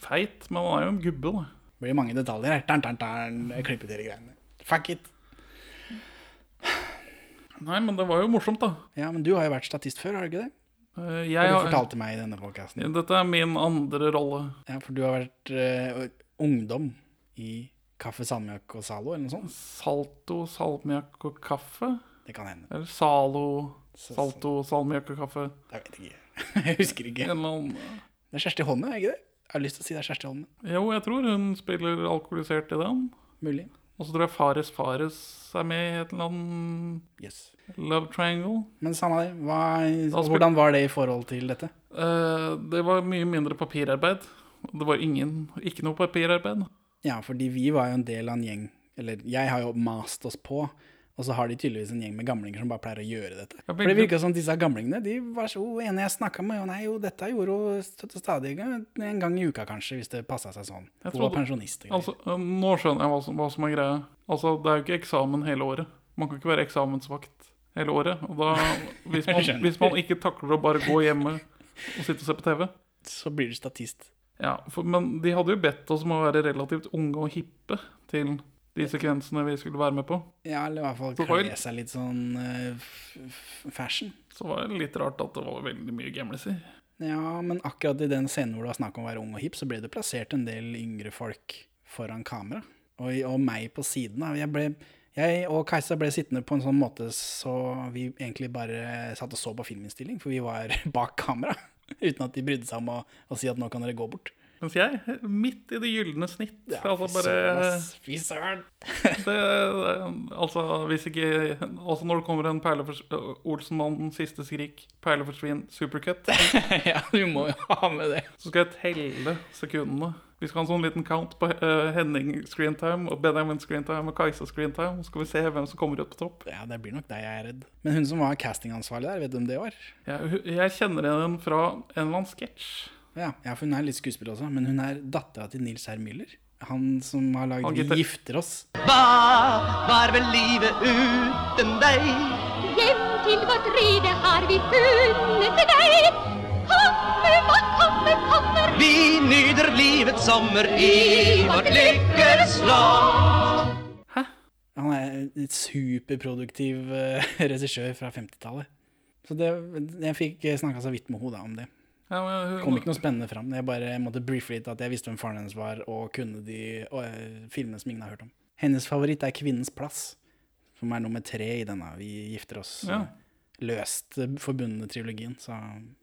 [SPEAKER 2] feit, men han er jo en gubbe, da.
[SPEAKER 1] det blir mange detaljer her. Tern, tern, tern, til de greiene. Fuck it.
[SPEAKER 2] Nei, men det var jo morsomt, da.
[SPEAKER 1] Ja, men du har jo vært statist før, har du ikke det? Har
[SPEAKER 2] Jeg
[SPEAKER 1] du
[SPEAKER 2] fortalt
[SPEAKER 1] fortalte meg i denne podcasten.
[SPEAKER 2] dette er min andre rolle.
[SPEAKER 1] Ja, for du har vært uh, ungdom i Kaffe, salmiakk og Zalo, eller noe sånt?
[SPEAKER 2] Salto, salmiakk og kaffe.
[SPEAKER 1] Det kan hende.
[SPEAKER 2] Eller Zalo, salto, salmiakk og kaffe.
[SPEAKER 1] Jeg vet ikke. [LAUGHS] Jeg husker ikke.
[SPEAKER 2] En
[SPEAKER 1] Det er Kjersti Holme, er ikke det? Jeg har lyst til å si det er Kjersti Holmen.
[SPEAKER 2] Jo, jeg tror hun spiller alkoholisert i den.
[SPEAKER 1] Mulig.
[SPEAKER 2] Og så tror jeg Fares Fares er med i et eller annet
[SPEAKER 1] Yes.
[SPEAKER 2] love triangle.
[SPEAKER 1] Men samme det. Hva, hvordan var det i forhold til dette?
[SPEAKER 2] Uh, det var mye mindre papirarbeid. Det var ingen, ikke noe papirarbeid.
[SPEAKER 1] Ja, fordi vi var jo en del av en gjeng Eller jeg har jo mast oss på, og så har de tydeligvis en gjeng med gamlinger som bare pleier å gjøre dette.
[SPEAKER 2] Ja,
[SPEAKER 1] For det virka som disse gamlingene de var så ene jeg snakka med. Og nei, jo, dette gjorde hun støtte stadig en gang i uka, kanskje, hvis det passa seg sånn. Hun var pensjonist.
[SPEAKER 2] Altså, nå skjønner jeg hva som, hva som er greia. Altså, det er jo ikke eksamen hele året. Man kan ikke være eksamensvakt hele året. Og da, [LAUGHS] hvis, man, hvis man ikke takler å bare gå hjemme og sitte og se på TV
[SPEAKER 1] Så blir du statist.
[SPEAKER 2] Ja, for, Men de hadde jo bedt oss om å være relativt unge og hippe til de sekvensene vi skulle være med på.
[SPEAKER 1] Ja, eller i hvert fall
[SPEAKER 2] var
[SPEAKER 1] kle seg litt sånn f- fashion.
[SPEAKER 2] Så var det litt rart at det var veldig mye gamliser.
[SPEAKER 1] Ja, men akkurat i den scenen hvor det var snakk om å være ung og hipp, så ble det plassert en del yngre folk foran kamera. Og, og meg på siden. da. Jeg, ble, jeg og Kajsa ble sittende på en sånn måte så vi egentlig bare satt og så på filminnstilling, for vi var [LAUGHS] bak kamera. [LAUGHS] Uten at de brydde seg om å, å si at nå kan dere gå bort.
[SPEAKER 2] Mens jeg, midt i det gylne snitt altså
[SPEAKER 1] fy
[SPEAKER 2] bare.
[SPEAKER 1] Fy søren! [LAUGHS]
[SPEAKER 2] Altså, hvis ikke Altså, når det kommer en perlefors... Olsenmannen, siste skrik, perleforsvinn, supercut, [LAUGHS]
[SPEAKER 1] ja, du må jo ha med det.
[SPEAKER 2] så skal jeg telle sekundene. Vi skal ha en sånn liten count på eh, Henning screentime og Benjamin screentime og Kajsa screentime. Så skal vi se hvem som kommer ut på topp.
[SPEAKER 1] Ja, det blir nok deg jeg er redd. Men hun som var castingansvarlig der, vet du hvem det var?
[SPEAKER 2] Jeg, jeg kjenner henne fra en eller annen sketsj.
[SPEAKER 1] Ja, ja, for hun er litt skuespiller også, men hun er dattera til Nils Herr Müller. Han som har lagd
[SPEAKER 2] Han
[SPEAKER 1] Vi gifter oss.
[SPEAKER 9] Hva var vel livet uten deg?
[SPEAKER 10] Hjem til vårt rede har vi funnet deg.
[SPEAKER 9] Vi nyter livets sommer i vårt lykkes land. Hæ?
[SPEAKER 1] Han er en superproduktiv uh, [LAUGHS] regissør fra 50-tallet. Så det, jeg fikk snakka så vidt med henne om det.
[SPEAKER 2] Ja, men hun-
[SPEAKER 1] kom ikke noe spennende fram. Jeg bare måtte briefe litt at jeg visste hvem faren hennes var, og kunne de og, uh, filmene som ingen har hørt om. Hennes favoritt er 'Kvinnens plass', som er nummer tre i denne. Vi gifter oss.
[SPEAKER 2] Ja.
[SPEAKER 1] Løst eh, forbundne trilogien. Så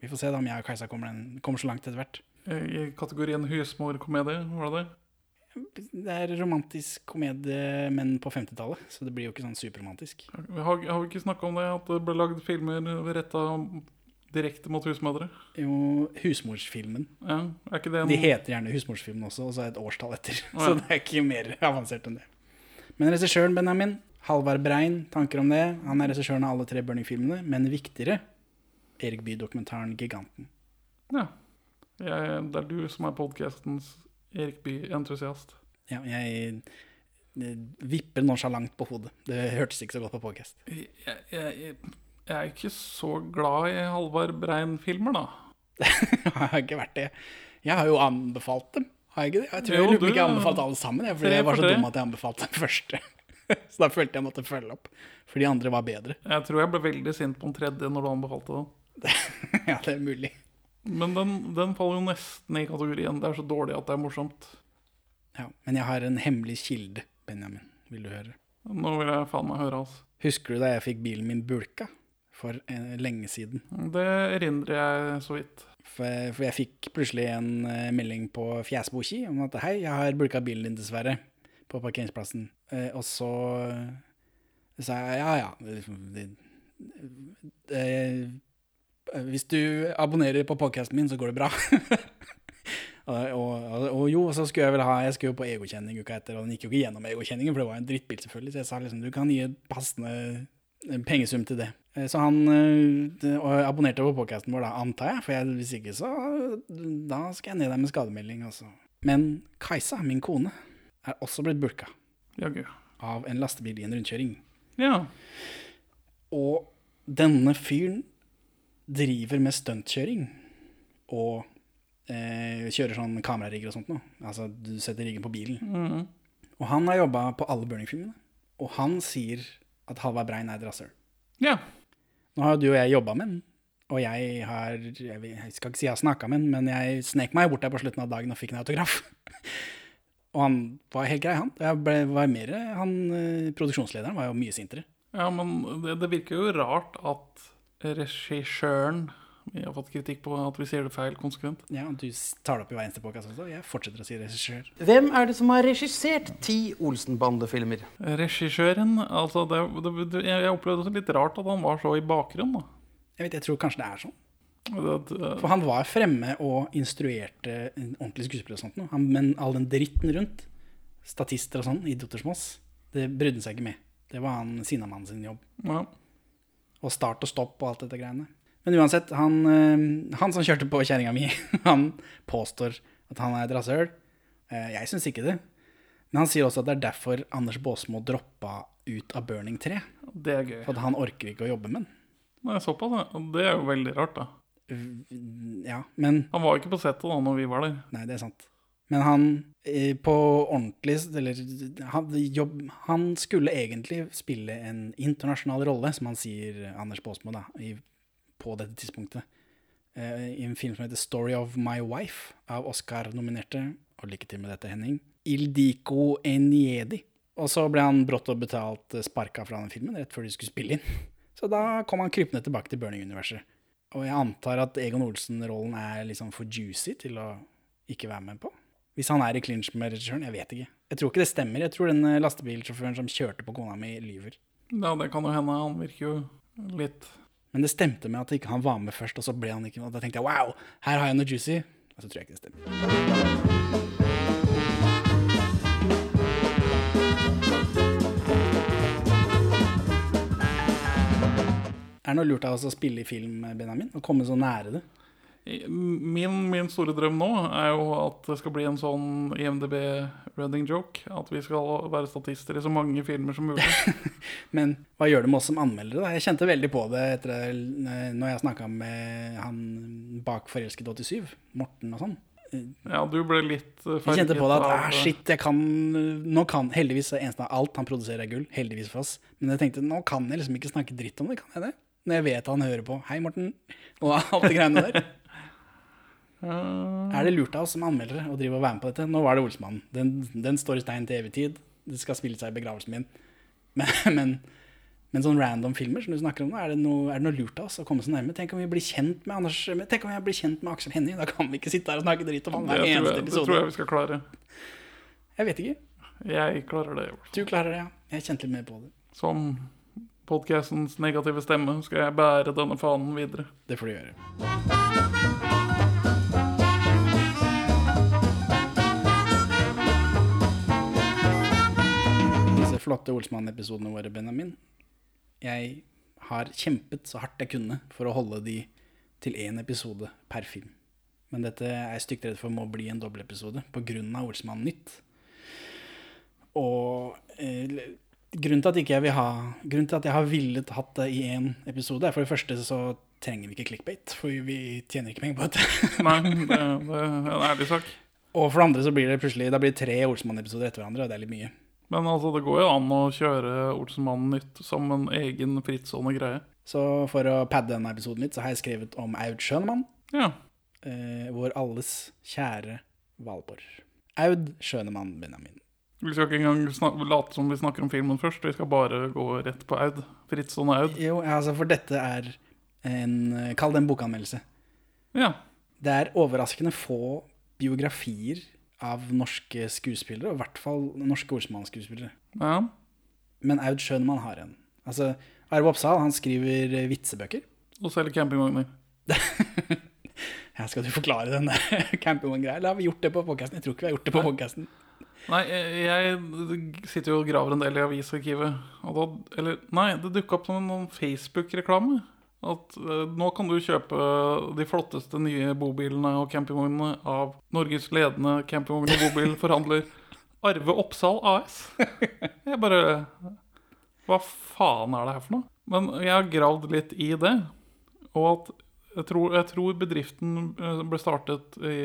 [SPEAKER 1] vi får se da om jeg og Kajsa kommer, den, kommer så langt etter hvert.
[SPEAKER 2] I kategorien husmorkomedie, var det det?
[SPEAKER 1] Det er romantisk komedie, men på 50-tallet, så det blir jo ikke sånn superromantisk.
[SPEAKER 2] Vi har, har vi ikke snakka om det, at det ble lagd filmer retta direkte mot husmødre?
[SPEAKER 1] Jo, husmorsfilmen.
[SPEAKER 2] Ja, er ikke det en
[SPEAKER 1] De heter gjerne husmorsfilmen også, og så er det et årstall etter. [LAUGHS]
[SPEAKER 2] Ja.
[SPEAKER 1] Så det er ikke mer avansert enn det. Men regissøren Benjamin, Halvard Brein, tanker om det. Han er regissøren av alle tre Burning-filmene, men viktigere Erik Bye-dokumentaren 'Giganten'.
[SPEAKER 2] Ja. Jeg, det er du som er podkastens Erik Bye-entusiast.
[SPEAKER 1] Ja, jeg eh, vipper nonsjalant på hodet. Det hørtes ikke så godt på podcast.
[SPEAKER 2] Jeg, jeg, jeg, er ikke så glad i Halvard Brein-filmer, da. [LAUGHS]
[SPEAKER 1] jeg har ikke vært det. Jeg har jo anbefalt dem. Har jeg ikke det? Jeg tror
[SPEAKER 2] Jo,
[SPEAKER 1] jeg lurer ikke jeg har anbefalt alle sammen, jeg, fordi jeg var så dum at jeg anbefalte den [LAUGHS] første. Så da følte jeg måtte følge opp. For de andre var bedre.
[SPEAKER 2] Jeg tror jeg ble veldig sint på den tredje når du anbefalte den. [LAUGHS]
[SPEAKER 1] ja, det er mulig.
[SPEAKER 2] Men den, den faller jo nesten i kategorien. Det er så dårlig at det er morsomt.
[SPEAKER 1] Ja, men jeg har en hemmelig kilde, Benjamin. Vil du høre?
[SPEAKER 2] Nå vil jeg faen meg høre, altså.
[SPEAKER 1] Husker du da jeg fikk bilen min bulka? For en, lenge siden.
[SPEAKER 2] Det erindrer jeg så vidt.
[SPEAKER 1] For, for jeg fikk plutselig en uh, melding på fjesboki om at hei, jeg har bulka bilen din dessverre på parkeringsplassen. Uh, og så eh, sa jeg ja ja. Det, liksom, det, det, hvis du abonnerer på podkasten min, så går det bra. [LAUGHS] og, og, og, jo, så skulle jeg vel ha Jeg skulle jo på egokjenning uka etter, og den gikk jo ikke gjennom egokjenningen, for det var en drittbil, selvfølgelig. Så jeg sa liksom du kan gi et passende pengesum til det. Eh, Så han eh, og abonnerte på podkasten vår, da, antar jeg. For jeg, hvis ikke, så Da skal jeg ned der med skademelding, altså. Men Kajsa, min kone, er også blitt bulka
[SPEAKER 2] Jaggu.
[SPEAKER 1] av en lastebil i en rundkjøring.
[SPEAKER 2] Ja.
[SPEAKER 1] Og denne fyren driver med stuntkjøring og eh, kjører sånn kamerarigger og sånt noe. Altså, du setter riggen på bilen.
[SPEAKER 2] mm.
[SPEAKER 1] Og han har jobba på alle Burning-filmene. Og han sier at Halvard Brein er et rasshøl.
[SPEAKER 2] Ja.
[SPEAKER 1] Nå har jo du og jeg jobba med den, og jeg har Jeg vil- jeg skal ikke si jeg har snakka med den, men jeg snek meg bort der på slutten av dagen og fikk en autograf. [LAUGHS] og han var helt grei, han. Jeg ble, var mer, han eh, Produksjonslederen var jo mye sintere.
[SPEAKER 2] Ja, men det, det virker jo rart at regissøren Vi har fått kritikk på at vi sier det feil konsekvent.
[SPEAKER 1] Ja, Du tar det opp i hver eneste podcast også. Jeg fortsetter å si regissør.
[SPEAKER 11] Hvem er det som har regissert ti Olsenbande-filmer?
[SPEAKER 2] Regissøren altså det, det, Jeg opplevde det litt rart at han var så i bakgrunnen. da.
[SPEAKER 1] Jeg vet, jeg tror kanskje det er sånn.
[SPEAKER 2] Det, det,
[SPEAKER 1] For han var fremme og instruerte en ordentlig skuespiller og sånt. Han, men all den dritten rundt, statister og sånn, i Dottersmoss, det brydde han seg ikke med. Det var han Sinnamannen sin jobb.
[SPEAKER 2] ja.
[SPEAKER 1] Og start og stopp og alt dette greiene. Men uansett, han, eh, han som kjørte på kjerringa mi, [LAUGHS] han påstår at han er et rasshøl. Eh, Jeg syns ikke det. Men han sier også at det er derfor Anders Baasmo droppa ut av Burning 3.
[SPEAKER 2] Det er gøy.
[SPEAKER 1] For at han orker ikke å jobbe med den.
[SPEAKER 2] Nei, såpass, ja. Det er jo veldig rart, da.
[SPEAKER 1] Ja, men
[SPEAKER 2] Han var jo ikke på settet da når vi var der.
[SPEAKER 1] Nei, det er sant. Men han eh, på ordentlig Eller han, jobb, han skulle egentlig spille en internasjonal rolle, som han sier, Anders Baasmo, da, i, på dette tidspunktet. Eh, I en film som heter 'Story of My Wife', av Oscar-nominerte, og lykke til med dette, Henning, Ildiko Eniedi. Og så ble han brått og betalt eh, sparka fra den filmen rett før de skulle spille inn. [LAUGHS] Så da kom han krypende tilbake til Burning-universet. Og jeg antar at Egon Olsen-rollen er liksom for juicy til å ikke være med på. Hvis han er i clinch med regissøren, jeg vet ikke. Jeg tror ikke det stemmer. Jeg tror den eh, lastebilsjåføren som kjørte på kona mi, lyver.
[SPEAKER 2] Ja, det kan jo hende. Han virker jo litt
[SPEAKER 1] Men det stemte med at ikke han var med først, og så ble han ikke med. Og da tenkte jeg wow, her har jeg noe juicy. Og så tror jeg ikke det stemmer. Er det noe lurt av oss å spille i film, Benjamin? Å komme så nære det?
[SPEAKER 2] Min, min store drøm nå er jo at det skal bli en sånn IMDb running joke. At vi skal være statister i så mange filmer som mulig. [LAUGHS]
[SPEAKER 1] Men hva gjør det med oss som anmeldere? da? Jeg kjente veldig på det etter eh, når jeg snakka med han bak Forelsket 87, Morten og sånn.
[SPEAKER 2] Ja, du ble litt eh,
[SPEAKER 1] Jeg kjente på det at ah, shit, jeg kan Nå kan heldigvis eneste av alt han produserer er gull. Heldigvis for oss. Men jeg tenkte nå kan jeg liksom ikke snakke dritt om det, kan jeg det? Når jeg vet han hører på. Hei, Morten. Og alt det greiene der. [LAUGHS] Er det lurt av oss som anmeldere å drive og være med på dette? Nå var det Olsmannen. Den, den står i stein til evig tid. Det skal spille seg i begravelsen min. Men, [LAUGHS] men, men sånne random filmer som du snakker om nå, er det noe, er det noe lurt av oss å komme så nærme? Tenk om vi blir kjent med Anders Tenk om jeg blir kjent med Aksel Hennie? Da kan vi ikke sitte her og snakke dritt om han
[SPEAKER 2] Det
[SPEAKER 1] hver
[SPEAKER 2] tror,
[SPEAKER 1] eneste
[SPEAKER 2] jeg, det tror jeg vi skal klare.
[SPEAKER 1] Jeg vet ikke.
[SPEAKER 2] Jeg klarer det.
[SPEAKER 1] Du klarer det, ja. Jeg kjente litt mer på det.
[SPEAKER 2] Som podkastens negative stemme skal jeg bære denne fanen videre.
[SPEAKER 1] Det får du gjøre. Flotte Olsmann-episodene våre, Benjamin. Jeg har kjempet så hardt jeg kunne for å holde de til én episode per film. Men dette er jeg stygt redd for må bli en dobbeltepisode pga. Olsmann Nytt. Og eh, grunnen til at ikke jeg vil ha Grunnen til at jeg har villet hatt det i én episode, er for det første så trenger vi ikke clickbait, for vi tjener ikke penger på dette. [LAUGHS]
[SPEAKER 2] Nei, det, det er en ærlig sak.
[SPEAKER 1] Og for det andre så blir det plutselig Da blir det tre Olsmann-episoder etter hverandre, og det er litt mye.
[SPEAKER 2] Men altså, det går jo an å kjøre Olsenmannen nytt som en egen frittstående greie.
[SPEAKER 1] Så for å padde denne episoden litt, så har jeg skrevet om Aud Schønemann.
[SPEAKER 2] Ja.
[SPEAKER 1] Eh, vår alles kjære Valborg. Aud Schønemann Benjamin.
[SPEAKER 2] Vi skal ikke engang late som vi snakker om filmen først. Vi skal bare gå rett på Aud. Frittstående Aud.
[SPEAKER 1] Jo, altså, for dette er en Kall det en bokanmeldelse.
[SPEAKER 2] Ja.
[SPEAKER 1] Det er overraskende få biografier av norske skuespillere, og i hvert fall norske Olsenmann-skuespillere.
[SPEAKER 2] Ja.
[SPEAKER 1] Men Aud Schønemann har en. Altså, Arve Oppsal han skriver eh, vitsebøker.
[SPEAKER 2] Og selger campingvogner. [LAUGHS]
[SPEAKER 1] Ja, skal du forklare den [LAUGHS] campingvogngreia? Eller har vi gjort det på podcasten? Jeg tror ikke vi har gjort det på podcasten.
[SPEAKER 2] Nei, jeg, jeg sitter jo og graver en del i avisarkivet. Og da, eller, nei, det dukka opp som en sånn Facebook-reklame. At eh, nå kan du kjøpe de flotteste nye bobilene og campingvognene av Norges ledende campingvogn- og bobilforhandler [LAUGHS] Arve Oppsal AS. Jeg bare Hva faen er det her for noe? Men jeg har gravd litt i det. Og at jeg tror, jeg tror bedriften eh, ble startet i,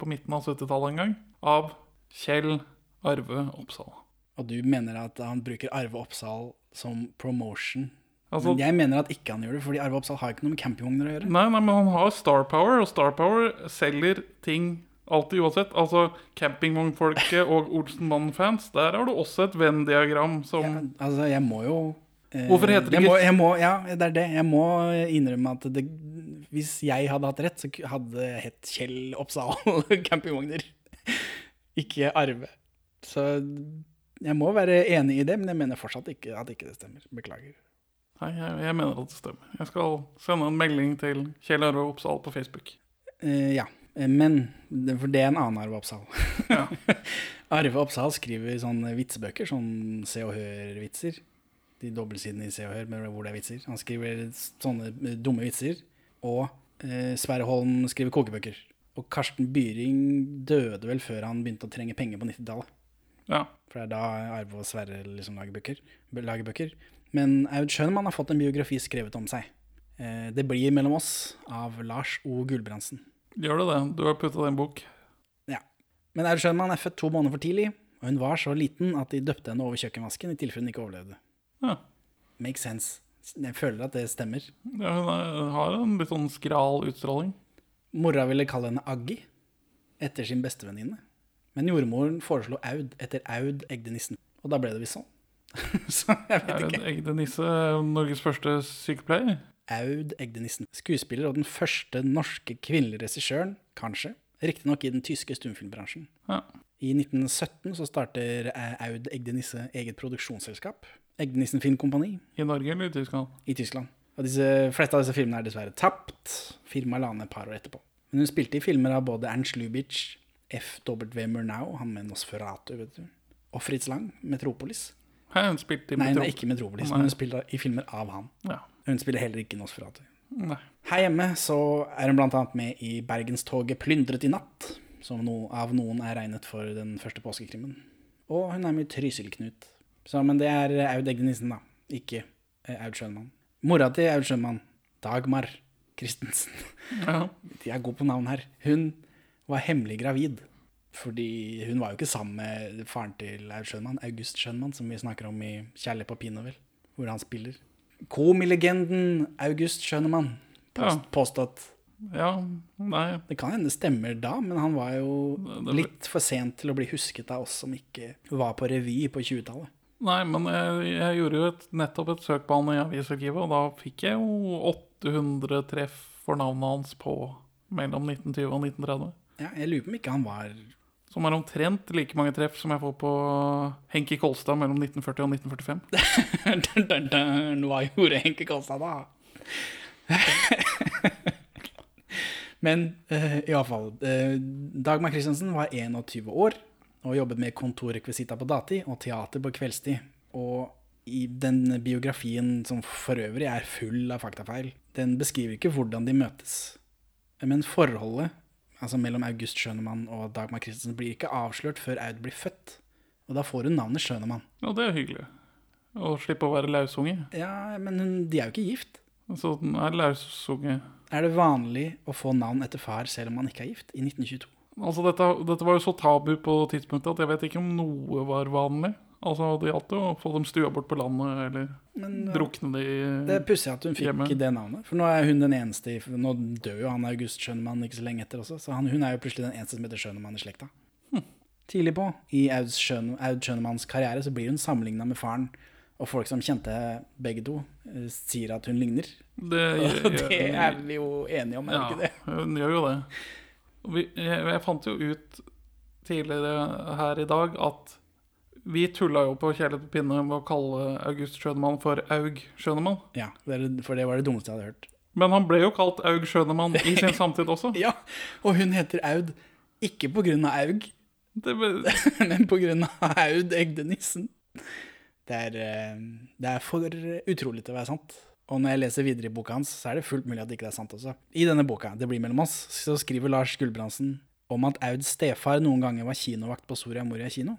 [SPEAKER 2] på midten av 70-tallet en gang av Kjell Arve Oppsal.
[SPEAKER 1] Og du mener at han bruker Arve Oppsal som promotion.
[SPEAKER 2] Altså-
[SPEAKER 1] men jeg mener at ikke han gjør det, fordi Arve Oppsal har ikke noe med campingvogner å gjøre.
[SPEAKER 2] Nei, nei, men han har Star Power, og Star Power selger ting alltid uansett. Altså campingvognfolket [LAUGHS] og Olsenmannen-fans, der har du også et Venn-diagram som
[SPEAKER 1] Altså, jeg må jo eh,
[SPEAKER 2] Hvorfor heter det
[SPEAKER 1] jeg
[SPEAKER 2] ikke-
[SPEAKER 1] må, jeg må, Ja, det er det. Jeg må innrømme at det, hvis jeg hadde hatt rett, så hadde det hett Kjell Oppsal [LAUGHS] campingvogner. Ikke Arve. Så jeg må være enig i det, men jeg mener fortsatt ikke at ikke det stemmer. Beklager.
[SPEAKER 2] Nei, jeg, jeg mener at det stemmer. Jeg skal sende en melding til Kjell Arve Oppsal på Facebook.
[SPEAKER 1] Uh, ja, eh, men For det er en annen Arve Oppsal. Ja. [LAUGHS] Arve Oppsal skriver sånne vitsebøker, sånn Se og Hør-vitser. De dobbeltsidene i Se og Hør, med hvor det er vitser. Han skriver sånne eh, dumme vitser. Og eh, Sverre Holm skriver kokebøker. Og Karsten Byring døde vel før han begynte å trenge penger på 90-tallet.
[SPEAKER 2] Ja.
[SPEAKER 1] For det er da Arve og Sverre liksom lager bøker. lager bøker. Men Aud Schønmann har fått en biografi skrevet om seg. Eh, det blir mellom oss av Lars O. Gulbrandsen.
[SPEAKER 2] Gjør det det? Du har putta det i en bok.
[SPEAKER 1] Ja. Men Aud Schønmann er født to måneder for tidlig, og hun var så liten at de døpte henne over kjøkkenvasken i tilfelle hun ikke overlevde.
[SPEAKER 2] Ja.
[SPEAKER 1] Makes sense. Jeg føler at det stemmer.
[SPEAKER 2] Ja, hun har en litt sånn skral utstråling.
[SPEAKER 1] Mora ville kalle henne Aggi, etter sin bestevenninne. Men jordmoren foreslo Aud etter Aud Egde Nissen. Og da ble det visst sånn. [LAUGHS] så jeg vet
[SPEAKER 2] Er
[SPEAKER 1] ikke.
[SPEAKER 2] Egde Nisse Norges første sykepleier?
[SPEAKER 1] Aud Egde Nissen. Skuespiller og den første norske kvinnelige regissøren, kanskje. Riktignok i den tyske stumfilmbransjen.
[SPEAKER 2] Ja.
[SPEAKER 1] I 1917 så starter Aud Egde Nisse eget produksjonsselskap. Egde Nissen Filmkompani.
[SPEAKER 2] I Norge eller i Tyskland?
[SPEAKER 1] I Tyskland. Og disse, fleste av disse filmene er dessverre tapt. Firmaet la ned et par år etterpå. Men hun spilte i filmer av både Ernst Lubitsch, F.W. Murnau, han med Nosferatu, vet du. Og Fritz Lang, Metropolis.
[SPEAKER 2] Hæ, hun spilte i
[SPEAKER 1] Nei, ikke Metropolis, men hun spiller i filmer av han.
[SPEAKER 2] Ja.
[SPEAKER 1] Hun spiller heller ikke Nosferatu.
[SPEAKER 2] Nei.
[SPEAKER 1] Her hjemme så er hun annet med i Bergenstoget plyndret i natt, som no, av noen er regnet for den første påskekrimmen. Og hun er med i Trysil-Knut. Men det er Aud Egde Nissen, da. Ikke eh, Aud Schønmann. Mora til Aud Schønmann, Dagmar Christensen.
[SPEAKER 2] Ja. [LAUGHS]
[SPEAKER 1] De er gode på navn her. Hun var hemmelig gravid. Fordi hun var jo ikke sammen med faren til Aud Schønmann, August Schønmann, som vi snakker om i 'Kjærlighet på Pinovel', hvor han spiller. Komilegenden August Schønmann Post,
[SPEAKER 2] Ja.
[SPEAKER 1] Påstått.
[SPEAKER 2] Ja, nei
[SPEAKER 1] Det kan hende stemmer da, men han var jo litt for sent til å bli husket av oss som ikke var på revy på 20-tallet.
[SPEAKER 2] Nei, men jeg, jeg gjorde jo et, nettopp et søk på han i avisarkivet, og da fikk jeg jo 800 treff for navnet hans på mellom 1920 og 1930.
[SPEAKER 1] Ja, jeg lurer på om ikke han var
[SPEAKER 2] Som er omtrent like mange treff som jeg får på Henki Kolstad mellom 1940 og 1945. [LAUGHS]
[SPEAKER 1] dun, dun, dun, Hva gjorde Henke Kolstad da? [LAUGHS] Men uh, iallfall. Uh, Dagmar Christensen var 21 år og jobbet med kontorrekvisitter på datid og teater på kveldstid. Og i den biografien, som for øvrig er full av faktafeil, den beskriver ikke hvordan de møtes. Men forholdet altså mellom August Schønemann og Dagmar Christensen blir ikke avslørt før Aud blir født. Og da får hun navnet Schønemann.
[SPEAKER 2] Ja, det er hyggelig. Å slippe å være lausunge.
[SPEAKER 1] Ja, men hun, de er jo ikke gift.
[SPEAKER 2] Så den er lausunge.
[SPEAKER 1] Er det vanlig å få navn etter far selv om man ikke er gift, i 1922?
[SPEAKER 2] Altså, dette, dette var jo så tabu på tidspunktet at jeg vet ikke om noe var vanlig. Altså, det gjaldt jo å få dem stua bort på landet, eller
[SPEAKER 1] Men,
[SPEAKER 2] drukne de hjemme.
[SPEAKER 1] Det er pussig at hun fikk
[SPEAKER 2] hjemme.
[SPEAKER 1] det navnet. For nå er hun den eneste Nå dør jo han August Schønemann ikke så lenge etter også, så han, hun er jo plutselig den eneste som heter Schønemann i slekta. Tidlig på i Aud, Schøne, Schønemanns karriere så blir hun sammenligna med faren, og folk som kjente begge to, eh, sier at hun ligner.
[SPEAKER 2] Det, [LAUGHS]
[SPEAKER 1] Og det er vi jo enige om, er vi
[SPEAKER 2] ja,
[SPEAKER 1] ikke det?
[SPEAKER 2] hun gjør jo det. Vi, jeg, jeg fant jo ut tidligere her i dag at vi tulla jo på Kjærlighet på pinne med å kalle August Schønemann for Aug Schønemann.
[SPEAKER 1] Ja, for det var det dummeste jeg hadde hørt.
[SPEAKER 2] Men han ble jo kalt Aug Schønemann i sin [LAUGHS] samtid også.
[SPEAKER 1] Ja, og hun heter Aud ikke på grunn av Aug,
[SPEAKER 2] Det, ble- [LAUGHS]
[SPEAKER 1] men av Aud Egdenissen. Det er, eh, det er for utrolig til å være sant. Og når jeg leser videre i boka hans, så er det fullt mulig at det ikke er sant også. I denne boka, Det blir mellom oss, så skriver Lars Gulbrandsen om at Auds stefar noen ganger var kinovakt på Soria Moria kino,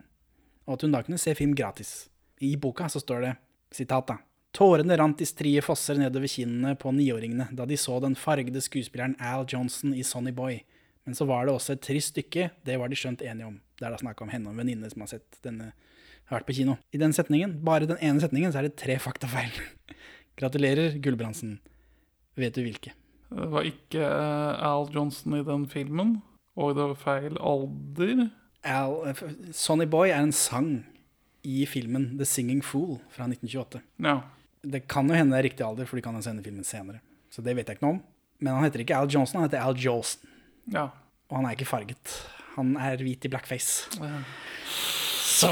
[SPEAKER 1] og at hun da kunne se film gratis. I boka så står det, sitat da, Tårene rant i strie fosser nedover kinnene på niåringene da de så den fargede skuespilleren Al Johnson i Sonny Boy. Men så var det også et trist stykke, det var de skjønt enige om. Det er da snakk om henne og en venninne som har sett denne, har vært på kino. I den setningen, bare den ene setningen, så er det tre faktafeil. [LAUGHS] Gratulerer, Gulbrandsen. Vet du hvilke?
[SPEAKER 2] det var ikke eh, Al Johnson i den filmen, og det var feil alder.
[SPEAKER 1] Al, Sonny Boy er en sang i filmen The Singing Fool fra 1928.
[SPEAKER 2] Ja.
[SPEAKER 1] Det kan jo hende det er riktig alder, for de kan jo sende filmen senere. Så det vet jeg ikke noe om. Men han heter ikke Al Johnson, han heter Al Jolson.
[SPEAKER 2] Ja.
[SPEAKER 1] Og han er ikke farget. Han er hvit i blackface.
[SPEAKER 2] Ja.
[SPEAKER 1] Så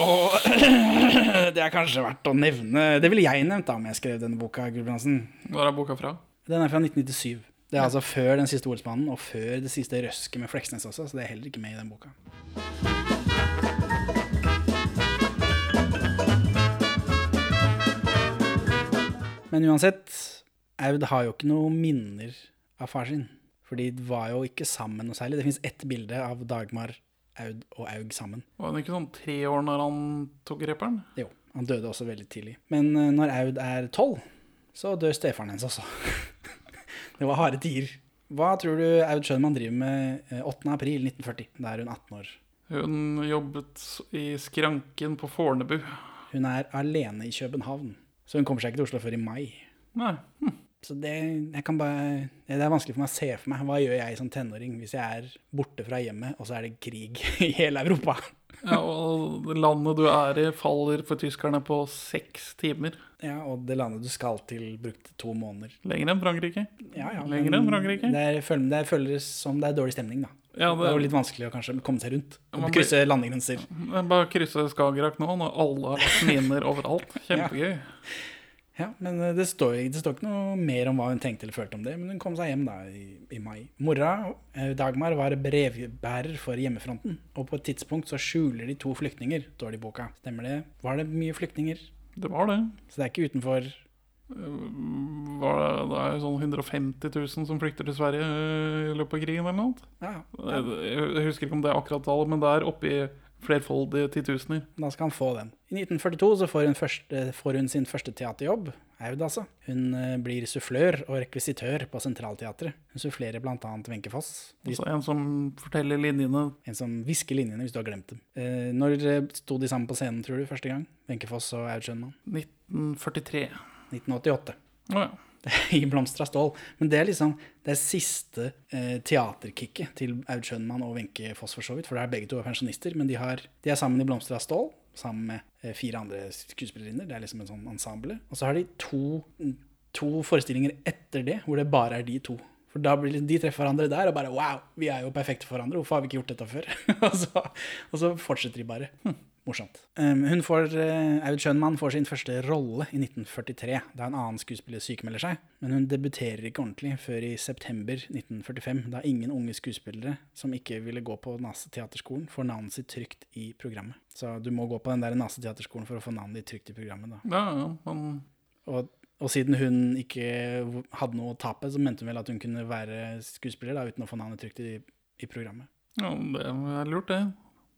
[SPEAKER 1] [CLEARS THROAT] det er kanskje verdt å nevne Det ville jeg nevnt da om jeg skrev denne boka, Gulbrandsen.
[SPEAKER 2] Hvor er boka fra?
[SPEAKER 1] Den er fra 1997. Det er altså før den siste Olsmannen, og før det siste røsket med Fleksnes også, så det er heller ikke med i den boka. Men uansett, Aud har jo ikke noen minner av far sin. For de var jo ikke sammen noe særlig. Det fins ett bilde av Dagmar, Aud og Aug sammen.
[SPEAKER 2] Var han ikke sånn tre år når han tok reperen?
[SPEAKER 1] Jo, han døde også veldig tidlig. Men eh, når Aud er tolv, så dør stefaren hennes også. [LAUGHS] det var harde tider. Hva tror du Aud Schønmann driver med eh, 8. april 1940? Da er hun 18 år.
[SPEAKER 2] Hun jobbet i skranken på Fornebu.
[SPEAKER 1] Hun er alene i København, så hun kommer seg ikke til Oslo før i mai.
[SPEAKER 2] Nei. Hm.
[SPEAKER 1] Så det, bare, det er vanskelig for meg å se for meg. Hva gjør jeg som tenåring hvis jeg er borte fra hjemmet, og så er det krig [LAUGHS] i hele Europa?
[SPEAKER 2] Ja, og det landet du er i, faller for tyskerne på seks timer.
[SPEAKER 1] Ja, Og det landet du skal til, brukte to måneder.
[SPEAKER 2] Lenger enn Frankrike.
[SPEAKER 1] Ja, ja,
[SPEAKER 2] Lenger enn Frankrike.
[SPEAKER 1] Det, det føles som det er dårlig stemning, da.
[SPEAKER 2] Ja,
[SPEAKER 1] det,
[SPEAKER 2] det-
[SPEAKER 1] er jo litt vanskelig å kanskje komme seg rundt.
[SPEAKER 2] Man
[SPEAKER 1] Og krysse landegrenser.
[SPEAKER 2] Jeg Bare krysse Skagerrak nå, når alle har lagt miner overalt. [LAUGHS] Kjempegøy.
[SPEAKER 1] Ja, men eh, det står, det står ikke noe mer om hva hun tenkte eller følte om det, men hun kom seg hjem da i, i mai. Mora, eh, Dagmar, var brevbærer for hjemmefronten, og på et tidspunkt så skjuler de to flyktninger, står det i boka. Stemmer det? Var det mye flyktninger?
[SPEAKER 2] Det var det.
[SPEAKER 1] Så det er ikke utenfor
[SPEAKER 2] Var det, er jo sånn 150 000 som flykter til Sverige øh, i løpet av krigen eller noe.
[SPEAKER 1] Ja,
[SPEAKER 2] Jeg, jeg husker ikke om det er akkurat tallet, men det er oppi flerfoldige titusener.
[SPEAKER 1] Da skal han få den. I 1942 så får hun, første, får hun sin første teaterjobb, Aud altså. Hun eh, blir sufflør og rekvisitør på Sentralteatret. Hun sufflerer bl.a. Wenche Foss.
[SPEAKER 2] Altså en som forteller linjene.
[SPEAKER 1] En som hvisker linjene hvis du har glemt dem. Eh, når eh, sto de sammen på scenen, tror du, første gang? Wenche Foss og Aud Schønmann?
[SPEAKER 2] 1943.
[SPEAKER 1] 1988.
[SPEAKER 2] Oh, ja. [LAUGHS]
[SPEAKER 1] I blomstra stål. Men det er liksom det siste eh, teaterkicket til Aud Schønmann og Wenche Foss, for så vidt. For det er begge to er pensjonister, men de, har, de er sammen i blomstra stål. Sammen med eh, fire andre skuespillerinner. Det er liksom en sånn ensemble. Og så har de to, to forestillinger etter det, hvor det bare er de to. For da blir de treffer hverandre der og bare Wow, vi er jo perfekte for hverandre. Hvorfor har vi ikke gjort dette før? [LAUGHS] og, så, og så fortsetter de bare. Hm, morsomt. Um, hun får, Aud Schønmann får sin første rolle i 1943, da en annen skuespiller sykemelder seg. Men hun debuterer ikke ordentlig før i september 1945, da ingen unge skuespillere som ikke ville gå på Naseteaterskolen, får navnet sitt trygt i programmet. Så du må gå på den der Naseteaterskolen for å få navnet ditt trygt i programmet. da.
[SPEAKER 2] Ja, ja, men
[SPEAKER 1] Og, og siden hun ikke hadde noe å tape, så mente hun vel at hun kunne være skuespiller da, uten å få navnet trygt i, i programmet.
[SPEAKER 2] ja, det er lurt, det.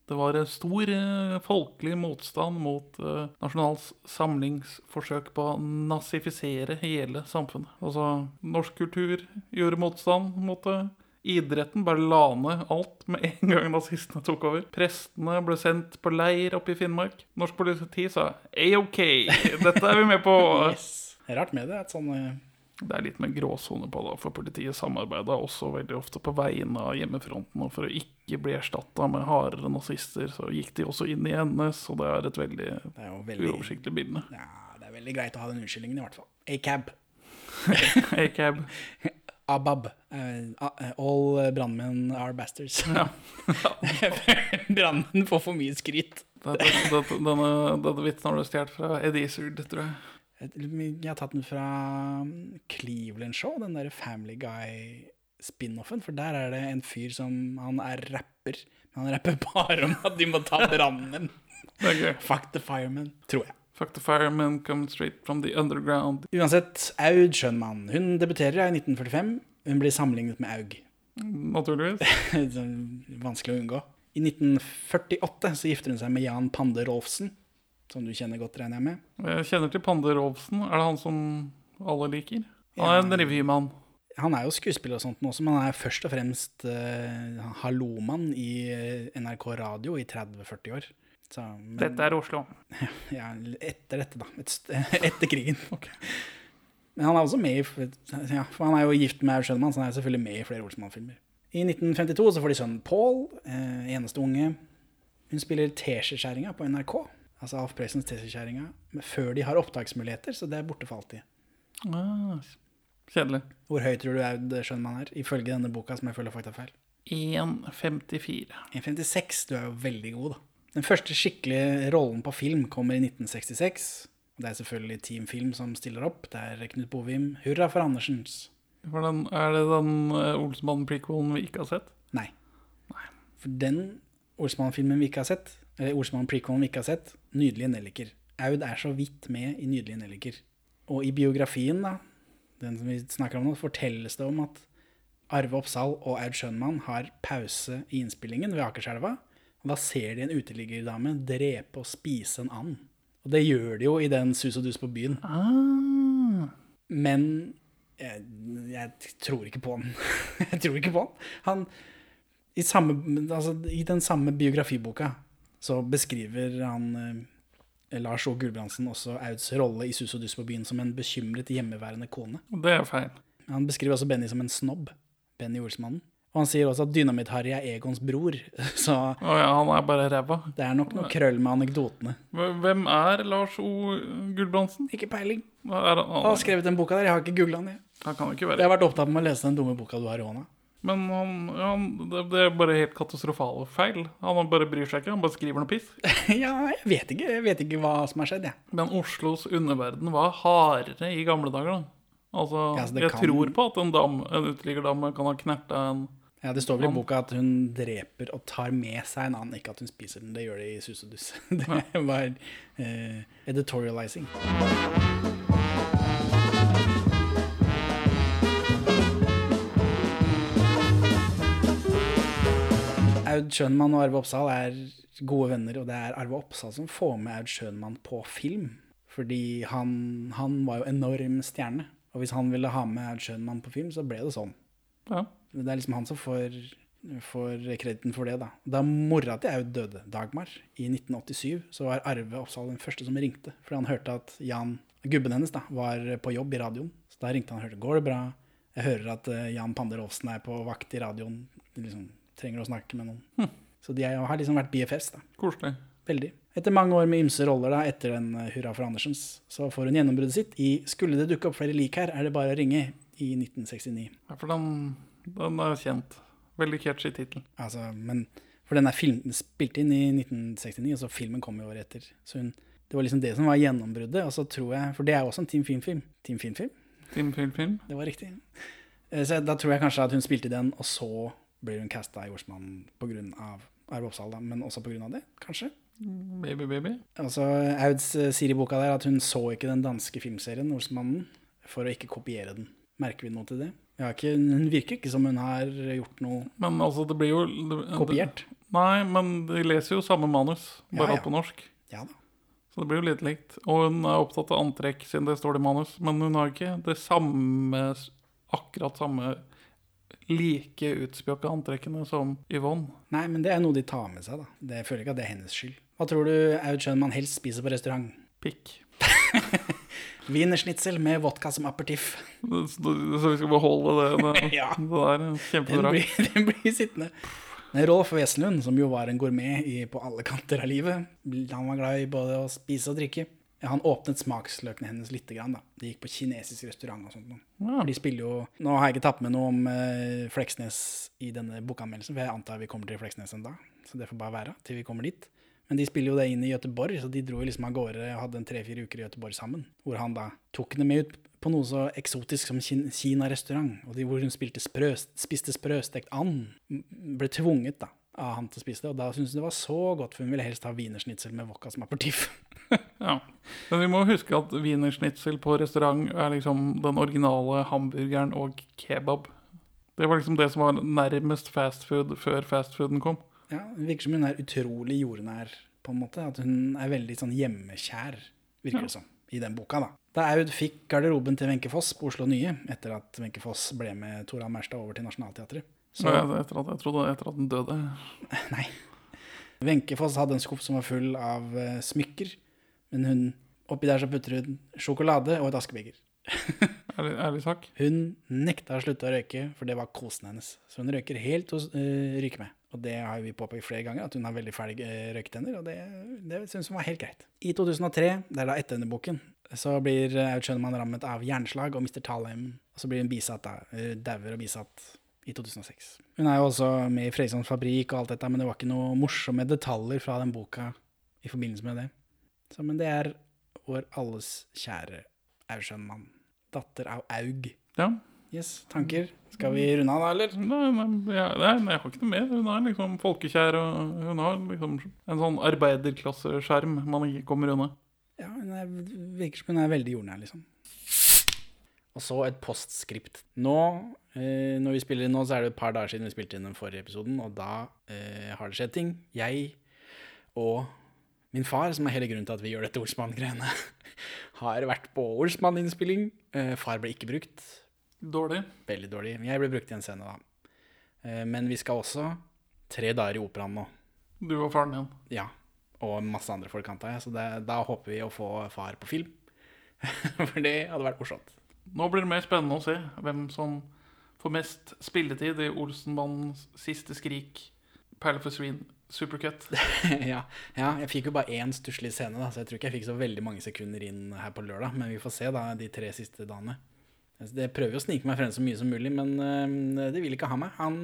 [SPEAKER 2] Det var en stor eh, folkelig motstand mot eh, Nasjonals samlingsforsøk på å nazifisere hele samfunnet. Altså, norsk kultur gjorde motstand mot det. Idretten bare la ned alt med en [LAUGHS] gang nazistene tok over. Prestene ble sendt på leir oppe i Finnmark. Norsk politi sa AOK, -OK, dette er vi med på. [LAUGHS]
[SPEAKER 1] Er rart med det. Et sånn...
[SPEAKER 2] Det er litt mer gråsone på det, for politiet samarbeider også veldig ofte på vegne av hjemmefronten. Og for å ikke bli erstatta med hardere nazister, så gikk de også inn i NS, og det er et veldig,
[SPEAKER 1] Det er veldig
[SPEAKER 2] uoversiktlig bilde.
[SPEAKER 1] Ja, det er veldig greit å ha den unnskyldningen, i hvert fall. A-cab. [LAUGHS]
[SPEAKER 2] A-cab. [LAUGHS]
[SPEAKER 1] ABAB. Uh, all brannmenn are bastards.
[SPEAKER 2] Ja. [LAUGHS]
[SPEAKER 1] Brannmenn får for mye skryt.
[SPEAKER 2] Denne, denne vitsen har du stjålet fra Ed Izzard, tror jeg.
[SPEAKER 1] Jeg har tatt den fra mm, Cleveland Show, den der Family Guy-spin-offen. For der er det en fyr som Han er rapper, men han rapper [LAUGHS] bare om at de må ta [LAUGHS]
[SPEAKER 2] brannen.
[SPEAKER 1] Fuck the firemen, tror jeg.
[SPEAKER 2] Fuck the firemen come straight from the underground.
[SPEAKER 1] Uansett, Aud Schønmann. Hun debuterer i 1945. Hun blir sammenlignet med Aug.
[SPEAKER 2] Naturligvis. [LAUGHS]
[SPEAKER 1] Sånn Vanskelig å unngå. I 1948 så gifter hun seg med Jan Pande Rolfsen, som du kjenner godt, regner jeg med.
[SPEAKER 2] Jeg kjenner til Pande Robsen. Er det han som alle liker? Han er en revymann.
[SPEAKER 1] Han er jo skuespiller og sånt nå også, men han er først og fremst uh, hallomann i eh, NRK Radio i 30-40 år. Så, men,
[SPEAKER 2] Dette er Oslo. [LAUGHS]
[SPEAKER 1] Ja, etter dette, da. Et, [LAUGHS] etter krigen. [LAUGHS] Men han er også med i ja, for Han er jo gift med Aud Schønmann, så han er selvfølgelig med i flere Olsenmann-filmer. I 1952 så får de sønnen Paul, eh, eneste unge. Hun spiller Teskjeskjæringa på NRK. Altså Alf Prøysens Teskjeskjæringa. Før de har opptaksmuligheter, så det er borte for alltid.
[SPEAKER 2] Ah, kjedelig.
[SPEAKER 1] Hvor høy tror du Aud Schønmann er, ifølge denne boka, som jeg føler faktafeil?
[SPEAKER 2] 1,54.
[SPEAKER 1] 1,56. Du er jo veldig god, da. Den første skikkelige rollen på film kommer i 1966. Det er selvfølgelig Team Film som stiller opp. Det er Knut Bovim. Hurra for Andersens.
[SPEAKER 2] Hvordan, er det den uh, Olsenmannen-prequelen vi ikke har sett?
[SPEAKER 1] Nei. For den Olsmann-filmen vi ikke har sett, eller Olsmann-prequelen vi ikke har sett, Nydelige nelliker. Aud er så vidt med i Nydelige nelliker. Og i biografien, da, den som vi snakker om nå, fortelles det om at Arve Oppsal og Aud Schønmann har pause i innspillingen ved Akerselva. Og da ser de en uteliggerdame drepe og spise en and. Og det gjør de jo i den Sus og dus på byen. Ah. Men jeg, jeg tror ikke på han. [LAUGHS] jeg tror ikke på han. han i, samme, altså, I den samme biografiboka så beskriver han eh, Lars O. Gulbrandsen også Auds rolle i Sus og dus på byen som en bekymret hjemmeværende kone.
[SPEAKER 2] Det er feil.
[SPEAKER 1] Han beskriver også Benny som en snobb. Benny Olsmannen. Og han sier også at Dynamitt-Harry er Egons bror. [LAUGHS] Så
[SPEAKER 2] oh ja, han er bare ræva.
[SPEAKER 1] det er nok noe krøll med anekdotene.
[SPEAKER 2] Hvem er Lars O. Gulbrandsen?
[SPEAKER 1] Ikke peiling.
[SPEAKER 2] Er han,
[SPEAKER 1] Han har skrevet den boka der. Jeg har ikke googla den. jeg.
[SPEAKER 2] han kan ikke være.
[SPEAKER 1] Jeg har vært opptatt med å lese den dumme boka du har i hånda.
[SPEAKER 2] Men han, han, det, det er bare helt katastrofale feil. Han bare bryr seg ikke, han bare skriver noe piss. [LAUGHS]
[SPEAKER 1] ja, jeg vet ikke. Jeg vet ikke hva som har skjedd, jeg.
[SPEAKER 2] Men Oslos underverden var hardere i gamle dager, da. Altså,
[SPEAKER 1] Ja,
[SPEAKER 2] jeg
[SPEAKER 1] kan-
[SPEAKER 2] tror på at en, dam, en uteliggerdame kan ha knerta en
[SPEAKER 1] Ja, Det står vel i boka at hun dreper og tar med seg en annen, ikke at hun spiser den. Det gjør det i Sus og dus. [LAUGHS] Det var uh, editorializing. Aud Schønmann og Arve Oppsal er gode venner, og det er Arve Oppsal som får med Aud Schønmann på film. Fordi han, han var jo enorm stjerne. Og hvis han ville ha med Aud Schønmann på film, så ble det sånn.
[SPEAKER 2] Ja.
[SPEAKER 1] Det er liksom han som får, får krediten for det, da. Da mora til Aud døde, Dagmar, i 1987, så var Arve Oppsal den første som ringte. Fordi han hørte at Jan, gubben hennes, da, var på jobb i radioen. Så da ringte han og hørte går det bra. Jeg hører at eh, Jan Pander Olsen er på vakt i radioen. Liksom trenger å snakke med noen. Så de har liksom vært BFS. da.
[SPEAKER 2] Koselig.
[SPEAKER 1] Veldig. Etter mange år med ymse roller da, etter den eh, Hurra for Andersens, så får hun gjennombruddet sitt i Skulle det dukke opp flere lik her, er det bare å ringe, i 1969.
[SPEAKER 2] Ja, for den, den er kjent. Veldig catchy tittel.
[SPEAKER 1] Altså, men For den er film, spilt inn i 1969, og så filmen kom jo året etter. Så hun, det var liksom det som var gjennombruddet. Og så tror jeg, For det er jo også en Team Film-film. Team Film-film?
[SPEAKER 2] Team Film Film.
[SPEAKER 1] Det var riktig. Eh, Så da tror jeg kanskje at hun spilte den, og så blir hun casta i Olsmann pga. Arve Oppsal, da. Men også pga. det, kanskje.
[SPEAKER 2] Baby Baby.
[SPEAKER 1] Altså, Auds eh, sier i boka der at hun så ikke den danske filmserien Olsmannen for å ikke kopiere den. Merker vi noe til det? Ikke, hun virker ikke som hun har gjort noe
[SPEAKER 2] Men altså, det blir jo det-
[SPEAKER 1] Kopiert?
[SPEAKER 2] Nei, men de leser jo samme manus, bare
[SPEAKER 1] Ja, ja.
[SPEAKER 2] på norsk.
[SPEAKER 1] Ja da.
[SPEAKER 2] Så det blir jo litt likt. Og hun er opptatt av antrekk, siden det står det i manus. Men hun har ikke det samme, akkurat samme like utspjåka antrekkene som Yvonne.
[SPEAKER 1] Nei, men det er noe de tar med seg, da. Det jeg føler ikke at det er hennes skyld. Hva tror du Aud Schønmann helst spiser på restaurant?
[SPEAKER 2] Pikk. [LAUGHS]
[SPEAKER 1] Wienerschnitzel med vodka som aperitiff.
[SPEAKER 2] Så vi skal beholde det, [LAUGHS] det,
[SPEAKER 1] Ja.
[SPEAKER 2] det der.
[SPEAKER 1] Den
[SPEAKER 2] Kjempebra.
[SPEAKER 1] blir, [LAUGHS] den blir sittende. Rolf Wesenlund, som jo var en gourmet i, på alle kanter av livet, han var glad i både å spise og drikke. Han åpnet smaksløkene hennes litt. Grann, da. De gikk på kinesisk restaurant og sånt.
[SPEAKER 2] Ja.
[SPEAKER 1] De spiller jo Nå har jeg ikke tatt med noe om uh, Fleksnes i denne bokanmeldelsen, for jeg antar vi kommer til Fleksnes en dag. Så det får bare være til vi kommer dit. Men de spiller jo det inn i Gøteborg, så de dro jo liksom av gårde og hadde en tre-fire uker i Gøteborg sammen. Hvor han da tok henne med ut på noe så eksotisk som kin- Kina-restaurant, og de, hvor hun sprø, spiste sprøstekt and. Ble tvunget da av han til å spise det, og da syntes hun det var så godt, for hun ville helst ha wienerschnitzel med wokka som aperitiff. [LAUGHS]
[SPEAKER 2] Ja. Men vi må huske at wienerschnitzel på restaurant er liksom den originale hamburgeren og kebab. Det var liksom det som var nærmest fastfood før fastfooden kom.
[SPEAKER 1] Ja, Det virker som hun er utrolig jordnær, på en måte. At hun er veldig sånn hjemmekjær, virker det som, i den boka. Da Da Aud fikk garderoben til Wenche Foss på Oslo Nye, etter at Wenche Foss ble med Toran Merstad over til Nationaltheatret
[SPEAKER 2] Så etter at, jeg trodde etter at den døde. [LAUGHS]
[SPEAKER 1] Nei. Wenchefoss hadde en skuff som var full av uh, smykker, men hun oppi der så putter hun sjokolade og et askebeger. [LAUGHS]
[SPEAKER 2] Ærlig, ærlig sak.
[SPEAKER 1] Hun nekta å slutte å røyke, for det var kosen hennes. Så hun røyker helt hos uh, ryker med. Og det har vi påpekt flere ganger, at hun har veldig ferdig uh, røyketenner, og det, det syns hun var helt greit. I 2003, det er da etter denne boken, så blir Aud Schønemann rammet av jernslag, og Mr. Talheim, og så blir hun bisatt da, dauer og bisatt i 2006. Hun er jo også med i Frøysands Fabrikk og alt dette, men det var ikke noe morsomme detaljer fra den boka i forbindelse med det. Så, men det er vår alles kjære Aud Datter av Aug.
[SPEAKER 2] Ja.
[SPEAKER 1] Yes, tanker? Skal vi runde av da, eller?
[SPEAKER 2] Nei, nei, nei, jeg har ikke noe mer. Hun er liksom folkekjær, og hun har liksom en sånn arbeiderklasseskjerm man ikke kommer unna.
[SPEAKER 1] Ja, hun er, virker som hun er veldig jordnær, liksom. Og så et postskript. Nå, eh, når vi spiller inn nå, så er det et par dager siden vi spilte inn den forrige episoden, og da eh, har det skjedd ting. Jeg og min far, som er hele grunnen til at vi gjør dette Olsmann-greiene, [LAUGHS] har vært på Olsmann-innspilling. Eh, far ble ikke brukt.
[SPEAKER 2] Dårlig.
[SPEAKER 1] Veldig dårlig. Jeg ble brukt i en scene, da. Eh, men vi skal også tre dager i operaen nå.
[SPEAKER 2] Du og faren din.
[SPEAKER 1] Ja. Og masse andre folk, antar jeg. Så det, da håper vi å få far på film. [LAUGHS] For det hadde vært morsomt.
[SPEAKER 2] Nå blir det mer spennende å se hvem som får mest spilletid i Olsenbandens siste skrik, Perle for svin, supercut. [LAUGHS]
[SPEAKER 1] ja, ja, jeg fikk jo bare én stusslig scene, da, så jeg tror ikke jeg fikk så veldig mange sekunder inn her på lørdag. Men vi får se da de tre siste dagene. Det prøver jo å snike meg frem så mye som mulig, men øh, det vil ikke ha meg. Han,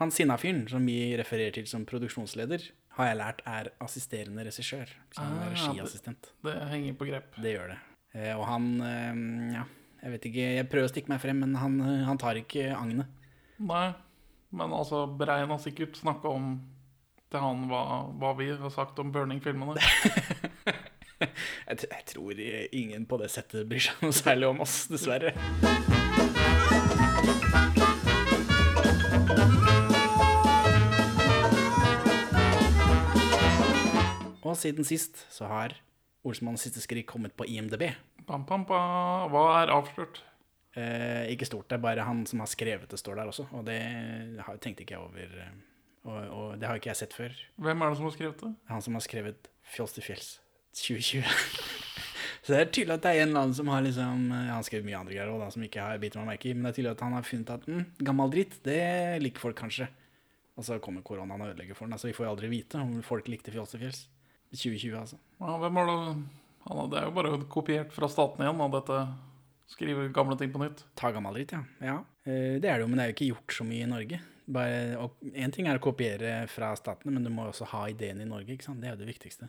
[SPEAKER 1] han sinna-fyren som vi refererer til som produksjonsleder, har jeg lært er assisterende regissør. Så han er
[SPEAKER 2] Ah,
[SPEAKER 1] regiassistent.
[SPEAKER 2] Det henger på grep.
[SPEAKER 1] Det gjør det. Eh, og han øh, Ja, jeg vet ikke Jeg prøver å stikke meg frem, men han, han tar ikke agnet.
[SPEAKER 2] Nei, men altså, Brein har sikkert snakka om til han hva, hva vi har sagt om Burning-filmene. [LAUGHS]
[SPEAKER 1] Jeg, jeg tror ingen på det settet bryr seg noe særlig om oss, dessverre. Og siden sist så har Olsmanns siste skrik kommet på IMDb.
[SPEAKER 2] Pam, pam, pam. Hva er avslørt?
[SPEAKER 1] Eh, ikke stort, det er bare han som har skrevet det, står der også. Og det har, tenkte ikke jeg over. eh, Og, og det har ikke jeg sett før.
[SPEAKER 2] Hvem er det som har skrevet det?
[SPEAKER 1] Han som har skrevet Fjols til fjells 2020. [LAUGHS] Så det er tydelig at det er en eller annen som har liksom Han har skrevet mye andre greier også, da, som ikke har biter meg merke i, men det er tydelig at han har funnet at mm, gammel dritt, det liker folk kanskje. Og så kommer koronaen og ødelegger for den, så vi får jo aldri vite om folk likte Fjols til fjells. 2020, altså.
[SPEAKER 2] Ja, hvem var det? Han, hadde det er jo bare kopiert fra staten igjen, og dette skriver gamle ting på nytt.
[SPEAKER 1] Ta gammel dritt, ja. ja. Eh, Det er det jo, men det er jo ikke gjort så mye i Norge. Bare, en ting er å kopiere fra statene, men du må også ha ideen i Norge, ikke sant? Det er jo det viktigste.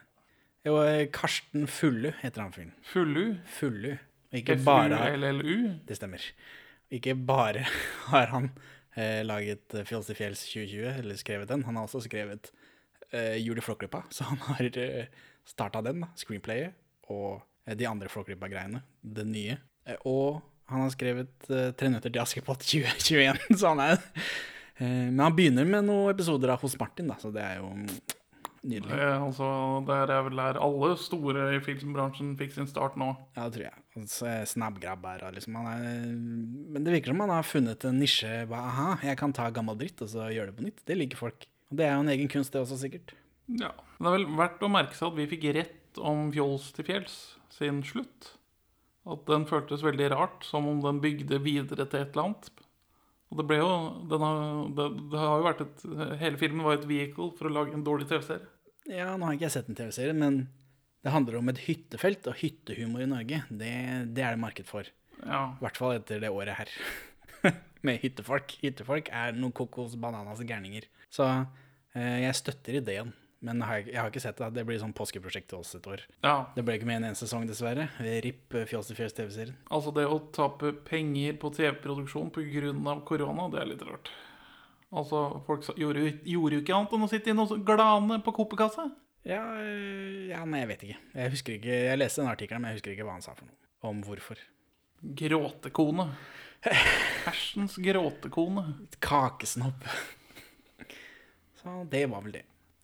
[SPEAKER 1] Jo, eh, Karsten Fullu heter han fyren.
[SPEAKER 2] Fullu?
[SPEAKER 1] Fullu. Ikke bare
[SPEAKER 2] F-U-L-L-U?
[SPEAKER 1] Det stemmer. Ikke bare [LAUGHS] har han eh, laget eh, Fjols til fjells 2020, eller skrevet den, han har også skrevet eh, Jul i Flåklypa, så han har eh, starta den, da, screenplayet, og eh, de andre Flåklypa-greiene, det nye. Eh, og han har skrevet uh, Tre nøtter til Askepott [LAUGHS] 2021, så han er uh, Men han begynner med noen episoder av Hos Martin, da, så det er jo mm, nydelig.
[SPEAKER 2] Eh, altså, der er vel der alle store i filmbransjen fikk sin start nå.
[SPEAKER 1] Ja, det tror jeg. Altså, Snabgrab er liksom han er, Men det virker som han har funnet en nisje. Bare, Aha, jeg kan ta gammel dritt og så gjøre det på nytt. Det liker folk. Og det er jo en egen kunst, det også, sikkert.
[SPEAKER 2] Ja. Det er vel verdt å merke seg at vi fikk rett om Fjols til fjells sin slutt. At den føltes veldig rart, som om den bygde videre til et eller annet. Og det ble jo den har, det, det har jo vært et Hele filmen var et vehicle for å lage en dårlig TV-serie.
[SPEAKER 1] Ja, nå har ikke jeg sett en TV-serie, men det handler om et hyttefelt, og hyttehumor i Norge, det, det er det marked for.
[SPEAKER 2] Ja.
[SPEAKER 1] I hvert fall etter det året her. [LAUGHS] Med hyttefolk. Hyttefolk er noen kokos bananas gærninger. Så eh, jeg støtter ideen. Men jeg har, jeg har ikke sett det. Det blir sånn påskeprosjekt til oss et år.
[SPEAKER 2] Ja.
[SPEAKER 1] Det ble ikke med en eneste sesong, dessverre. RIP eh, Fjols til fjells TV-serien.
[SPEAKER 2] Altså det å tape penger på TV-produksjon pga. korona, det er litt rart. Altså, folk gjorde, jo- gjorde jo ikke annet enn å sitte inne og glane på Coop-kassa.
[SPEAKER 1] Ja, øh, ja, nei, jeg vet ikke. Jeg husker ikke, jeg leste den artikkelen, men jeg husker ikke hva han sa for noe. Om hvorfor.
[SPEAKER 2] Gråtekone. [LAUGHS] Hersens gråtekone.
[SPEAKER 1] Kakesnobb. [LAUGHS] Så det var vel det.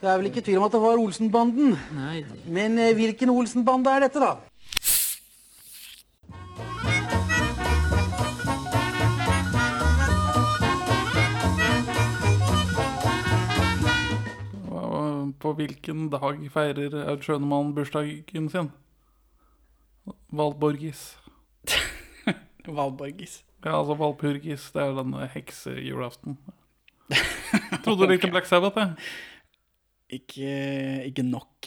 [SPEAKER 11] Det er vel ikke tvil om at det var Olsenbanden. Men eh, hvilken Olsenbande er dette, da?
[SPEAKER 2] På hvilken dag feirer Aud Schønemann bursdagen sin? Valborgis. [LAUGHS]
[SPEAKER 1] Valborgis.
[SPEAKER 2] Ja, altså Valpurgis. Det er denne heksejulaften. [LAUGHS] Trodde du likte Black Sabbath, jeg.
[SPEAKER 1] Ikke, ikke nok.